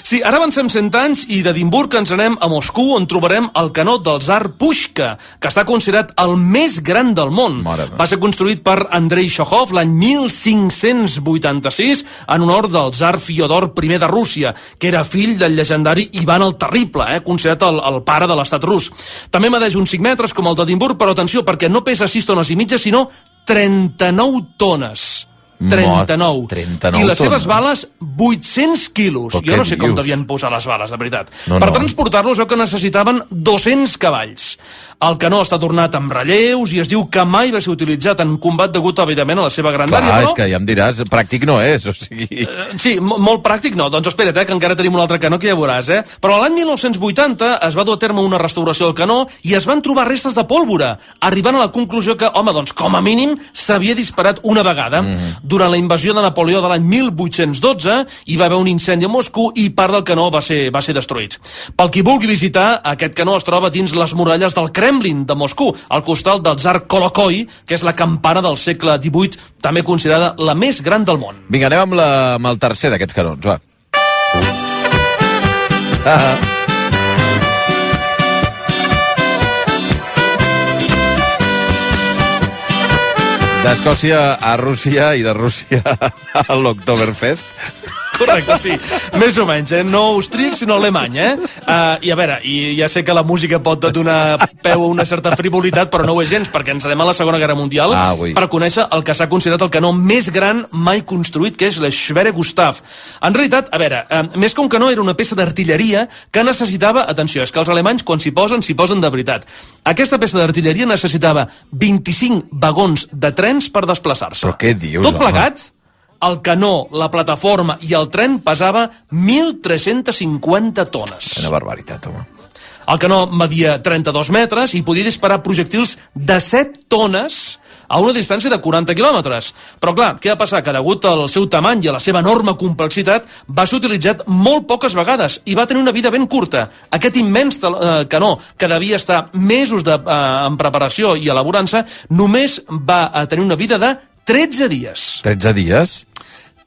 Sí, ara avancem 100 anys i d'Edimburg ens anem a Moscou on trobarem el canó del tsar Pushka, que està considerat el més gran del món. Va ser construït per Andrei Shokhov l'any 1586 en honor del tsar Fiodor I de Rússia, que era fill del llegendari Ivan el Terrible, eh, considerat el, el pare de l'estat rus. També medeix uns 5 metres com el d'Edimburg, però atenció, perquè no pesa 6 tones i mitja, sinó 39 tones. 39. Mort, 39 I les seves tones. bales, 800 quilos. Però Jo no sé com dius? devien posar les bales, de veritat. No, per no. transportar-los, jo que necessitaven 200 cavalls. El canó està tornat amb relleus i es diu que mai va ser utilitzat en combat degut, evidentment, a la seva Clar, grandària, és però... que ja em diràs, pràctic no és, o sigui... Eh, Sí, mo- molt pràctic no. Doncs espera't, eh, que encara tenim un altre canó que ja veuràs, eh? Però l'any 1980 es va dur a terme una restauració del canó i es van trobar restes de pólvora, arribant a la conclusió que, home, doncs, com a mínim, s'havia disparat una vegada. Mm. Durant la invasió de Napoleó de l'any 1812 hi va haver un incendi a Moscou i part del canó va ser, va ser destruït. Pel qui vulgui visitar, aquest canó es troba dins les muralles del Kremlin de Moscou, al costat del tsar Kolokoi, que és la campana del segle XVIII, també considerada la més gran del món. Vinga, anem amb, la, amb el tercer d'aquests canons, va. Ah, D'Escòcia a Rússia i de Rússia a l'Oktoberfest. Correcte, sí. Més o menys, eh? No austríac, sinó alemany, eh? Uh, I a veure, i ja sé que la música pot donar peu a una certa frivolitat, però no ho és gens, perquè ens anem a la Segona Guerra Mundial Ah, ui. per conèixer el que s'ha considerat el canó més gran mai construït, que és la Schwere Gustav. En realitat, a veure, uh, més que un canó, era una peça d'artilleria que necessitava, atenció, és que els alemanys, quan s'hi posen, s'hi posen de veritat. Aquesta peça d'artilleria necessitava 25 vagons de trens per desplaçar-se. Però què dius, Tot home? El canó, la plataforma i el tren pesava 1.350 tones. Una barbaritat, home. El canó media 32 metres i podia disparar projectils de 7 tones a una distància de 40 quilòmetres. Però clar, què va passar? Que degut al seu tamany i a la seva enorme complexitat va ser utilitzat molt poques vegades i va tenir una vida ben curta. Aquest immens eh, canó, que devia estar mesos de, eh, en preparació i elaborant-se, només va eh, tenir una vida de 13 dies. 13 dies?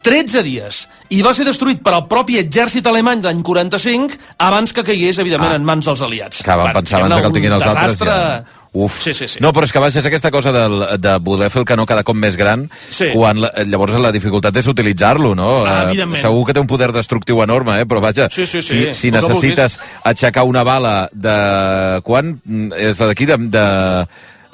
13 dies. I va ser destruït per al propi exèrcit alemany l'any 45 abans que caigués, evidentment, ah. en mans dels aliats. Que van Va, pensar abans que el tinguin els altres. desastre... Ja. Uf. Sí, sí, sí. No, però és que va ser aquesta cosa del, de voler fer el canó cada cop més gran, Sí. quan la, llavors la dificultat és utilitzar-lo, no? Ah, Eh, evidentment. segur que té un poder destructiu enorme, eh? però vaja, Sí, sí, sí, si, si necessites aixecar una bala de... Quan? Mm, És la d'aquí de... de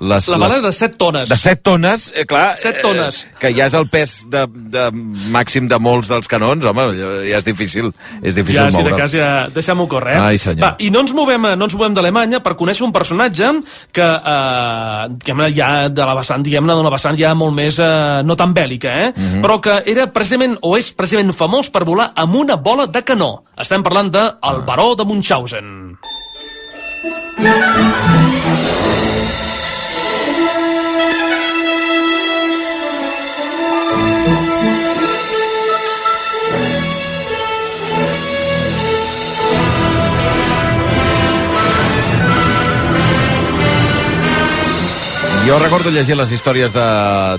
les, La bala de 7 tones. De 7 tones, eh, clar. 7 tones. Eh, que ja és el pes de, de màxim de molts dels canons, home, ja és difícil. És difícil ja, si de moure. cas, ja deixem-ho córrer. Eh? Ai, senyor. Va, I no ens movem, eh, no ens movem d'Alemanya per conèixer un personatge que, eh, diguem-ne, ja de la vessant, diguem-ne, d'una vessant ja molt més, eh, no tan bèl·lica, eh? Mhm. però que era precisament, o és precisament famós per volar amb una bola de canó. Estem parlant de el baró de Munchausen. Jo recordo llegir les històries de,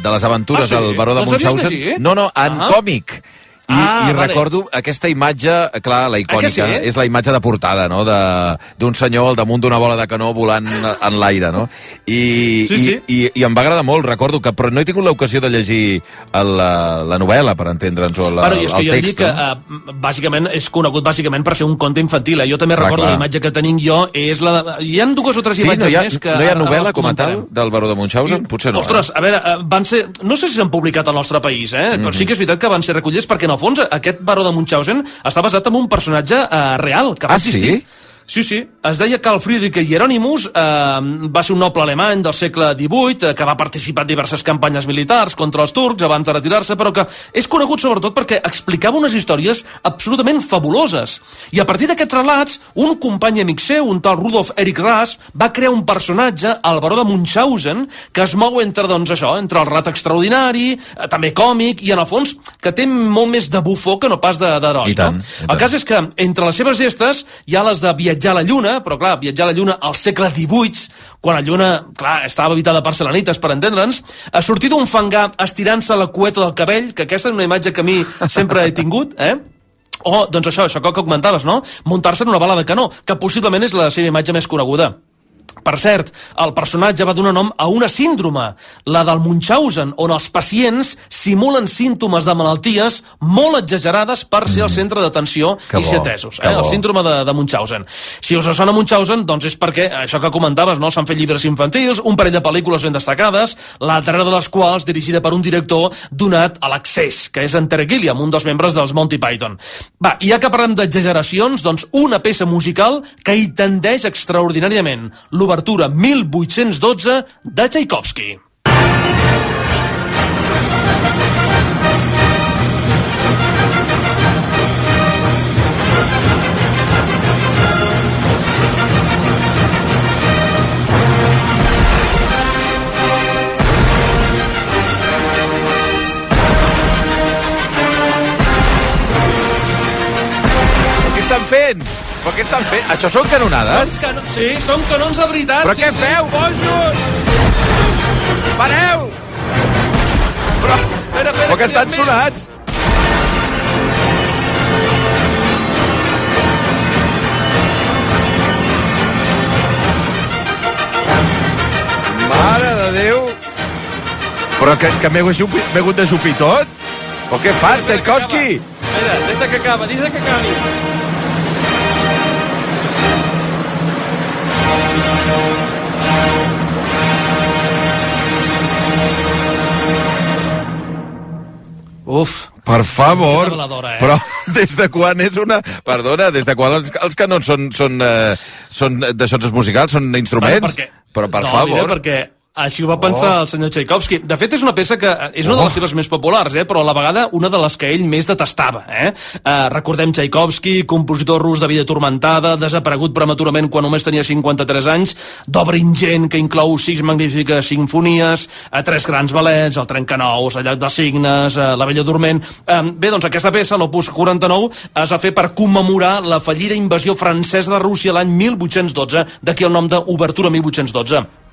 de les aventures Ah, sí? del baró de Les havies Munchausen. No, no, en Ah. còmic. I, Ah, i vale. recordo aquesta imatge, clar, la icònica, Ah, que sí? és la imatge de portada, no?, de- d'un senyor al damunt d'una bola de canó volant en l'aire, no? I, Sí, sí. i, i, i em va agradar molt, recordo que, però no he tingut l'ocasió de llegir la, la novel·la, per entendre'ns, o la, bueno, i és que el jo text, dic que no? uh, bàsicament és conegut bàsicament per ser un conte infantil. Eh? Jo també Clar, recordo clar. la imatge que tenim jo és la de... Hi ha dues o tres Sí, imatges no hi ha, més que no hi ha novel·la com a tal del Baró de Munchausen? Potser no. Ostres, a veure, eh, van ser... No sé si s'han publicat al nostre país, eh? però Mhm. sí que és veritat que van ser recollits perquè, en el fons, aquest baró de Munchausen està basat en un personatge eh, real, que va Ah, existir. Sí, sí. Es deia Carl Friedrich Hieronymus, eh, va ser un noble alemany del segle XVIII eh, que va participar en diverses campanyes militars contra els turcs abans de retirar-se, però que és conegut sobretot perquè explicava unes històries absolutament fabuloses. I a partir d'aquests relats, un company amic seu, un tal Rudolf Erich Rasp, va crear un personatge, el baró de Munchausen, que es mou entre, doncs, això, entre el rat extraordinari, eh, també còmic, i en el fons que té molt més de bufó que no pas de- d'heroi. No? El cas és que entre les seves gestes hi ha les de viatjar a la Lluna, però clar, viatjar a la Lluna al segle XVIII, quan la Lluna, clar, estava habitada per selenites, per entendre'ns, a sortir d'un fangar estirant-se la cueta del cabell, que aquesta és una imatge que a mi sempre he tingut, eh? O, doncs això, això que comentaves, no? Muntar-se en una bala de canó, que possiblement és la seva imatge més coneguda. Per cert, el personatge va donar nom a una síndrome, la del Munchausen, on els pacients simulen símptomes de malalties molt exagerades per ser el centre d'atenció i ser atesos. Eh? El síndrome de, de Munchausen. Si us sona Munchausen, doncs és perquè, això que comentaves, no? s'han fet llibres infantils, un parell de pel·lícules ben destacades, la darrera de les quals dirigida per un director donat a l'accés, que és en Terry Gilliam, un dels membres dels Monty Python. Va, i ja que parlem d'exageracions, doncs una peça musical que hi tendeix extraordinàriament, l'obertura 1812 de Tchaikovsky. Estan fent? Però què estan fent? Això són canonades? Són cano sí, són canons de veritat. Però sí, què sí. feu, bojos? Pareu! Però, espera, però que estan sonats? Mare de Déu! Però que és que m'he hagut de supir tot? Però què fas, Tchaikovsky? Espera, deixa que acaba, deixa que acabi. Uf. Per favor. Eh? Però des de quan és una... Perdona, des de quan els, els canons són, són, eh, són d'això musicals, són instruments? Bueno, perquè- Però per no, favor. Mira, perquè així ho va pensar Oh. el senyor Tchaikovsky. De fet, és una peça que eh, és una de Oh. les seves més populars, eh? però a la vegada una de les que ell més detestava. Eh? Eh, recordem Tchaikovsky, compositor rus de vida tormentada, desaparegut prematurament quan només tenia 53 anys, d'obra ingent que inclou sis magnífiques sinfonies, eh, tres grans ballets, el Trencanous, el Llac dels Signes, eh, La Bella Dorment... Eh, bé, doncs aquesta peça, l'Opus 49, es va fer per commemorar la fallida invasió francesa de Rússia l'any 1812, d'aquí el nom d'Obertura 1812.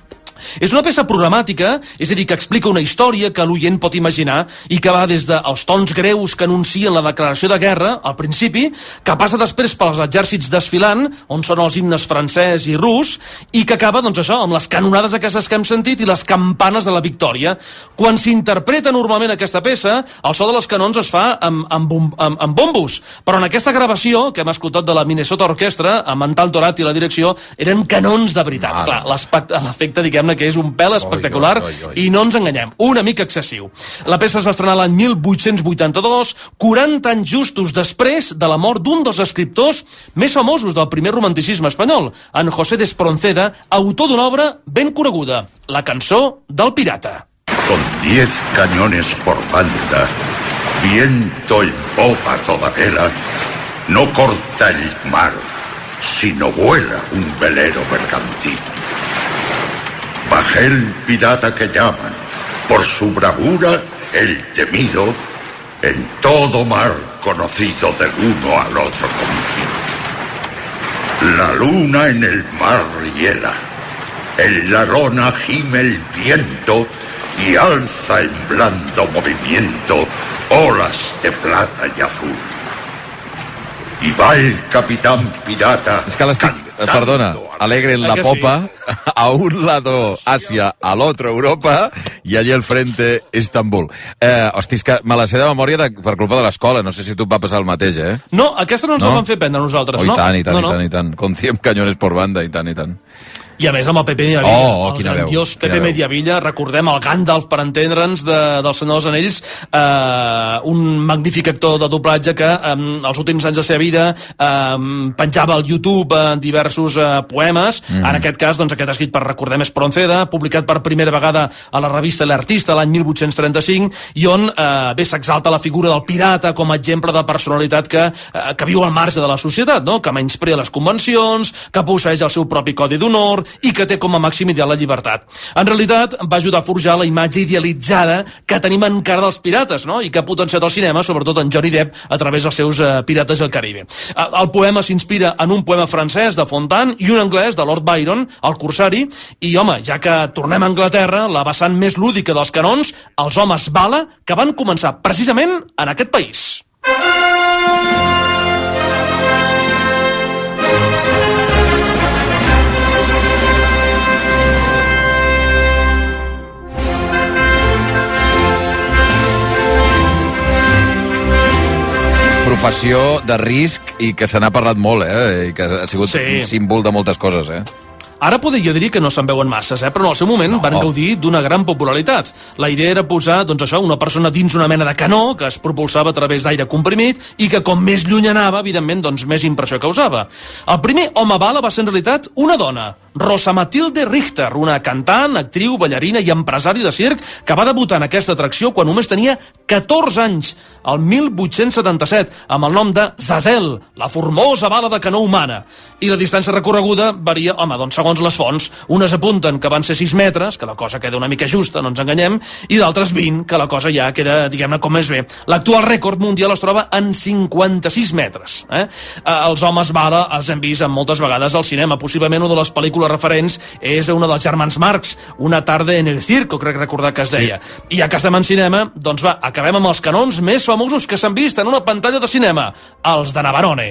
És una peça programàtica, és a dir, que explica una història que l'oient pot imaginar i que va des dels tons greus que anuncien la declaració de guerra, al principi, que passa després pels exèrcits desfilant, on són els himnes francès i rus, i que acaba, doncs això, amb les canonades aquestes que hem sentit i les campanes de la victòria. Quan s'interpreta normalment aquesta peça, el so de les canons es fa amb, amb, amb, amb bombos, però en aquesta gravació, que hem escoltat de la Minnesota Orquestra, amb en Tal Dorat i la direcció, eren canons de veritat. Mare. Clar, l'efecte, diguem-ne, que és un pèl espectacular oi, oi, oi. i no ens enganyem, una mica excessiu. La peça es va estrenar l'any 1882, 40 anys justos després de la mort d'un dels escriptors més famosos del primer romanticisme espanyol, en José de Espronceda, autor d'una obra ben coneguda, la cançó del pirata. Con diez cañones por banda, viento en popa toda vela, no corta el mar, sino vuela un velero mercantil. Bajé el pirata que llaman, por su bravura el temido, en todo mar conocido del uno al otro confín. La luna en el mar riela, en la lona gime el viento y alza en blando movimiento olas de plata y azul. Y va el capitán pirata. Que Perdona, alegre en la popa, a un lado Asia, al otro Europa, i allí al frente Estambul. Eh, hosti, és que me la sé de memòria de, per culpa de l'escola, no sé si tu et va passar el mateix, eh? No, aquesta no ens No? la van fer prendre nosaltres, Oh, no? i tant, i tant, no, i no. tant, i tant. Con 100 cañones por banda, i tant, i tant. I a més amb el Pepe Mediavilla, Oh, oh, el veu, grandiós quina Pepe veu. Mediavilla, recordem el Gandalf, per entendre'ns, de, del Senyor dels Anells, eh, un magnífic actor de doblatge que eh, els últims anys de la seva vida eh, penjava al YouTube eh, diversos eh, poemes, Mhm. en aquest cas doncs, aquest escrit per Recordem Espronceda, publicat per primera vegada a la revista L'Artista l'any 1835, i on eh, bé s'exalta la figura del pirata com a exemple de personalitat que, eh, que viu al marge de la societat, no? que menysprea les convencions, que posseix el seu propi codi d'honor i que té com a màxim ideal la llibertat. En realitat, va ajudar a forjar la imatge idealitzada que tenim encara dels pirates, no? i que ha potenciat el cinema, sobretot en Johnny Depp, a través dels seus eh, Pirates del Caribe. Eh, El poema s'inspira en un poema francès de Fontaine i un anglès de Lord Byron, el Corsari, i home, ja que tornem a Anglaterra, la vessant més lúdica dels canons, els homes bala, que van començar precisament en aquest país. Professió de risc i que se n'ha parlat molt, eh? I que ha sigut Sí. un símbol de moltes coses, eh? Ara podria dir que no se'n veuen masses, eh? però en el seu moment no. van gaudir d'una gran popularitat. La idea era posar doncs això, una persona dins una mena de canó que es propulsava a través d'aire comprimit i que com més lluny anava, evidentment, doncs més impressió causava. El primer home bala va ser en realitat una dona, Rosa Matilde Richter, una cantant, actriu, ballarina i empresari de circ que va debutar en aquesta atracció quan només tenia 14 anys, el 1877, amb el nom de Zazel, la formosa bala de canó humana. I la distància recorreguda varia, home, doncs segons les fonts. Unes apunten que van ser 6 metres, que la cosa queda una mica justa, no ens enganyem, i d'altres 20, que la cosa ja queda, diguem-ne, com més bé. L'actual rècord mundial es troba en 56 metres. Eh? Eh, Els homes bala els hem vist moltes vegades al cinema. Possiblement una de les pel·lícules referents és una dels germans Marx, Una tarda en el circo, crec recordar que es deia. I ja que estem en cinema, doncs va, acabem amb els canons més famosos que s'han vist en una pantalla de cinema, els de Navarone.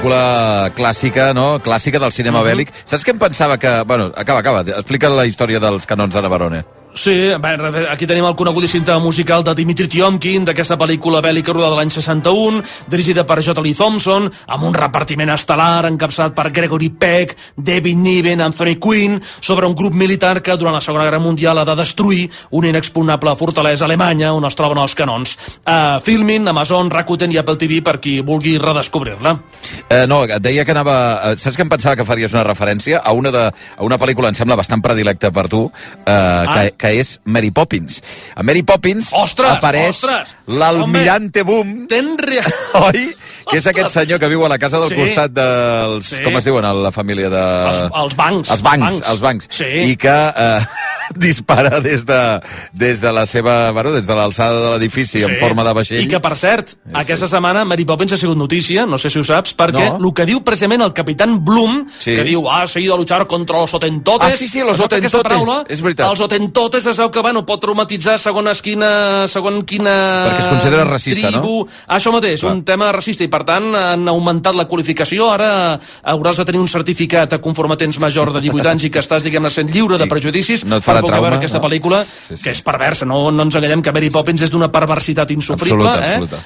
Pel·lícula clàssica, no? Clàssica del cinema bèl·lic. Saps què em pensava que... Bueno, acaba, acaba. Explica la història dels canons de Navarone. Sí, bé, aquí tenim el conegudíssim tema musical de Dimitri Tiomkin, d'aquesta pel·lícula bèl·lica rodada l'any 61, dirigida per J. Lee Thompson, amb un repartiment estel·lar encapçalat per Gregory Peck, David Niven, Anthony Quinn, sobre un grup militar que durant la Segona Guerra Mundial ha de destruir una inexpugnable fortalesa alemanya on es troben els canons. Uh, Filmin, Amazon, Rakuten i Apple TV per qui vulgui redescobrir-la. Eh, no, deia que anava... eh, Saps que em pensava que faries una referència a una, de, a una pel·lícula, em sembla, bastant predilecta per tu, eh, ah. que, que és Mary Poppins. A Mary Poppins Ostres, apareix l'almirante Boom, Ten rea... oi? Que és aquest senyor que viu a la casa del Sí. costat dels... Sí. Com es diuen, a la família de... Els, els bancs. Els bancs, els bancs. Sí. I que eh, dispara des de, des de la seva... Bueno, des de l'alçada de l'edifici en forma de vaixell. I que, per cert, aquesta setmana Mary Poppins ha sigut notícia, no sé si ho saps, perquè No. el que diu precisament el capitán Bloom, Sí. que diu, ah, ha ido a luchar contra los otentotes... Ah, sí, sí, los otentotes, paraula, és veritat. Els otentotes es veu que, bueno, pot traumatitzar segons quina... Segons quina... Perquè es considera racista, no? tribu. Això mateix, Clar. un tema racista, i per tant han augmentat la qualificació, ara hauràs de tenir un certificat a conforme tens major de 18 anys i que estàs, diguem-ne, sent lliure de prejudicis no per poder trauma, veure aquesta no? pel·lícula, Sí, sí. que és perversa, no, no ens enganyem que Mary Poppins és d'una perversitat insufrible, Absoluta, eh? absoluta.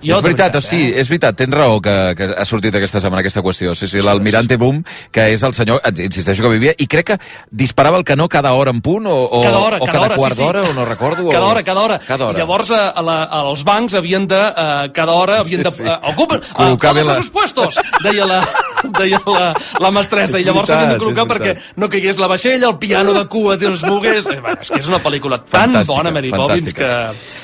Uh, és veritat, o sigui, és veritat, tens raó que, que ha sortit aquesta setmana aquesta qüestió. Sí, sí, l'almirante Boom, que és el senyor, eh, insisteixo que vivia, i crec que disparava el canó cada hora en punt, o, o, cada hora, o cada, hora, quart sí, sí. d'hora, o no recordo. Cada o... hora, cada hora. Cada hora. Llavors, a, a la, als bancs havien de, uh, cada hora, havien de... Sí, sí. Uh, ocupen, uh, todos la- sus puestos, deia la, deia la, la mestressa, És i llavors s'havien de col·locar perquè no caigués la vaixella, el piano de cua es mogués... Eh, bueno, és que és una pel·lícula tan Fantàstica, bona, Mary Poppins, que...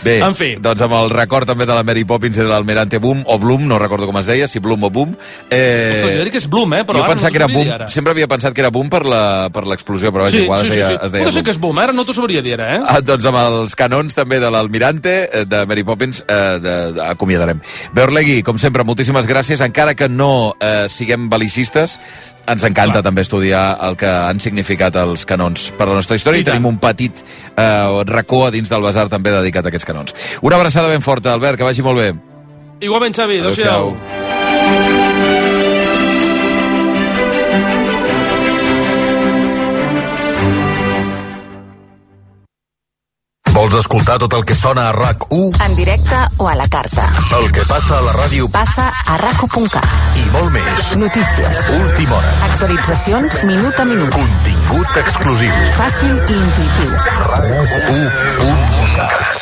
Bé, En fi, doncs amb el record també de la Mary Poppins i de l'Almirante Boom, o Bloom, no recordo com es deia, si Bloom o Boom. Eh, Ostres, jo diria que és Bloom, eh? Però jo ara pensava no que era Boom, ara. sempre havia pensat que era Boom per l'explosió, però vaja, sí, igual sí, es sí, deia, sí. es deia Pot ser Boom. que és Boom, ara no t'ho sabria dir, eh? Ah, doncs amb els canons també de l'Almirante, eh, de Mary Poppins, eh, de, de, acomiadarem. Bé, Orlegui, com sempre, moltíssimes gràcies. Encara que no eh, siguem balicistes, ens encanta Clar. també estudiar el que han significat els canons per la nostra història I i, tenim un petit eh, racó a dins del basar també dedicat a aquests canons. Una abraçada ben forta, Albert, que vagi molt bé. Igualment, Xavi, adéu-siau. Vols escoltar tot el que sona a RAC1? En directe o a la carta. El que passa a la ràdio Passa a raco.cat. i molt més. Notícies. Última hora. Actualitzacions minut a minut. Contingut exclusiu. Fàcil i intuïtiu. RAC1.cat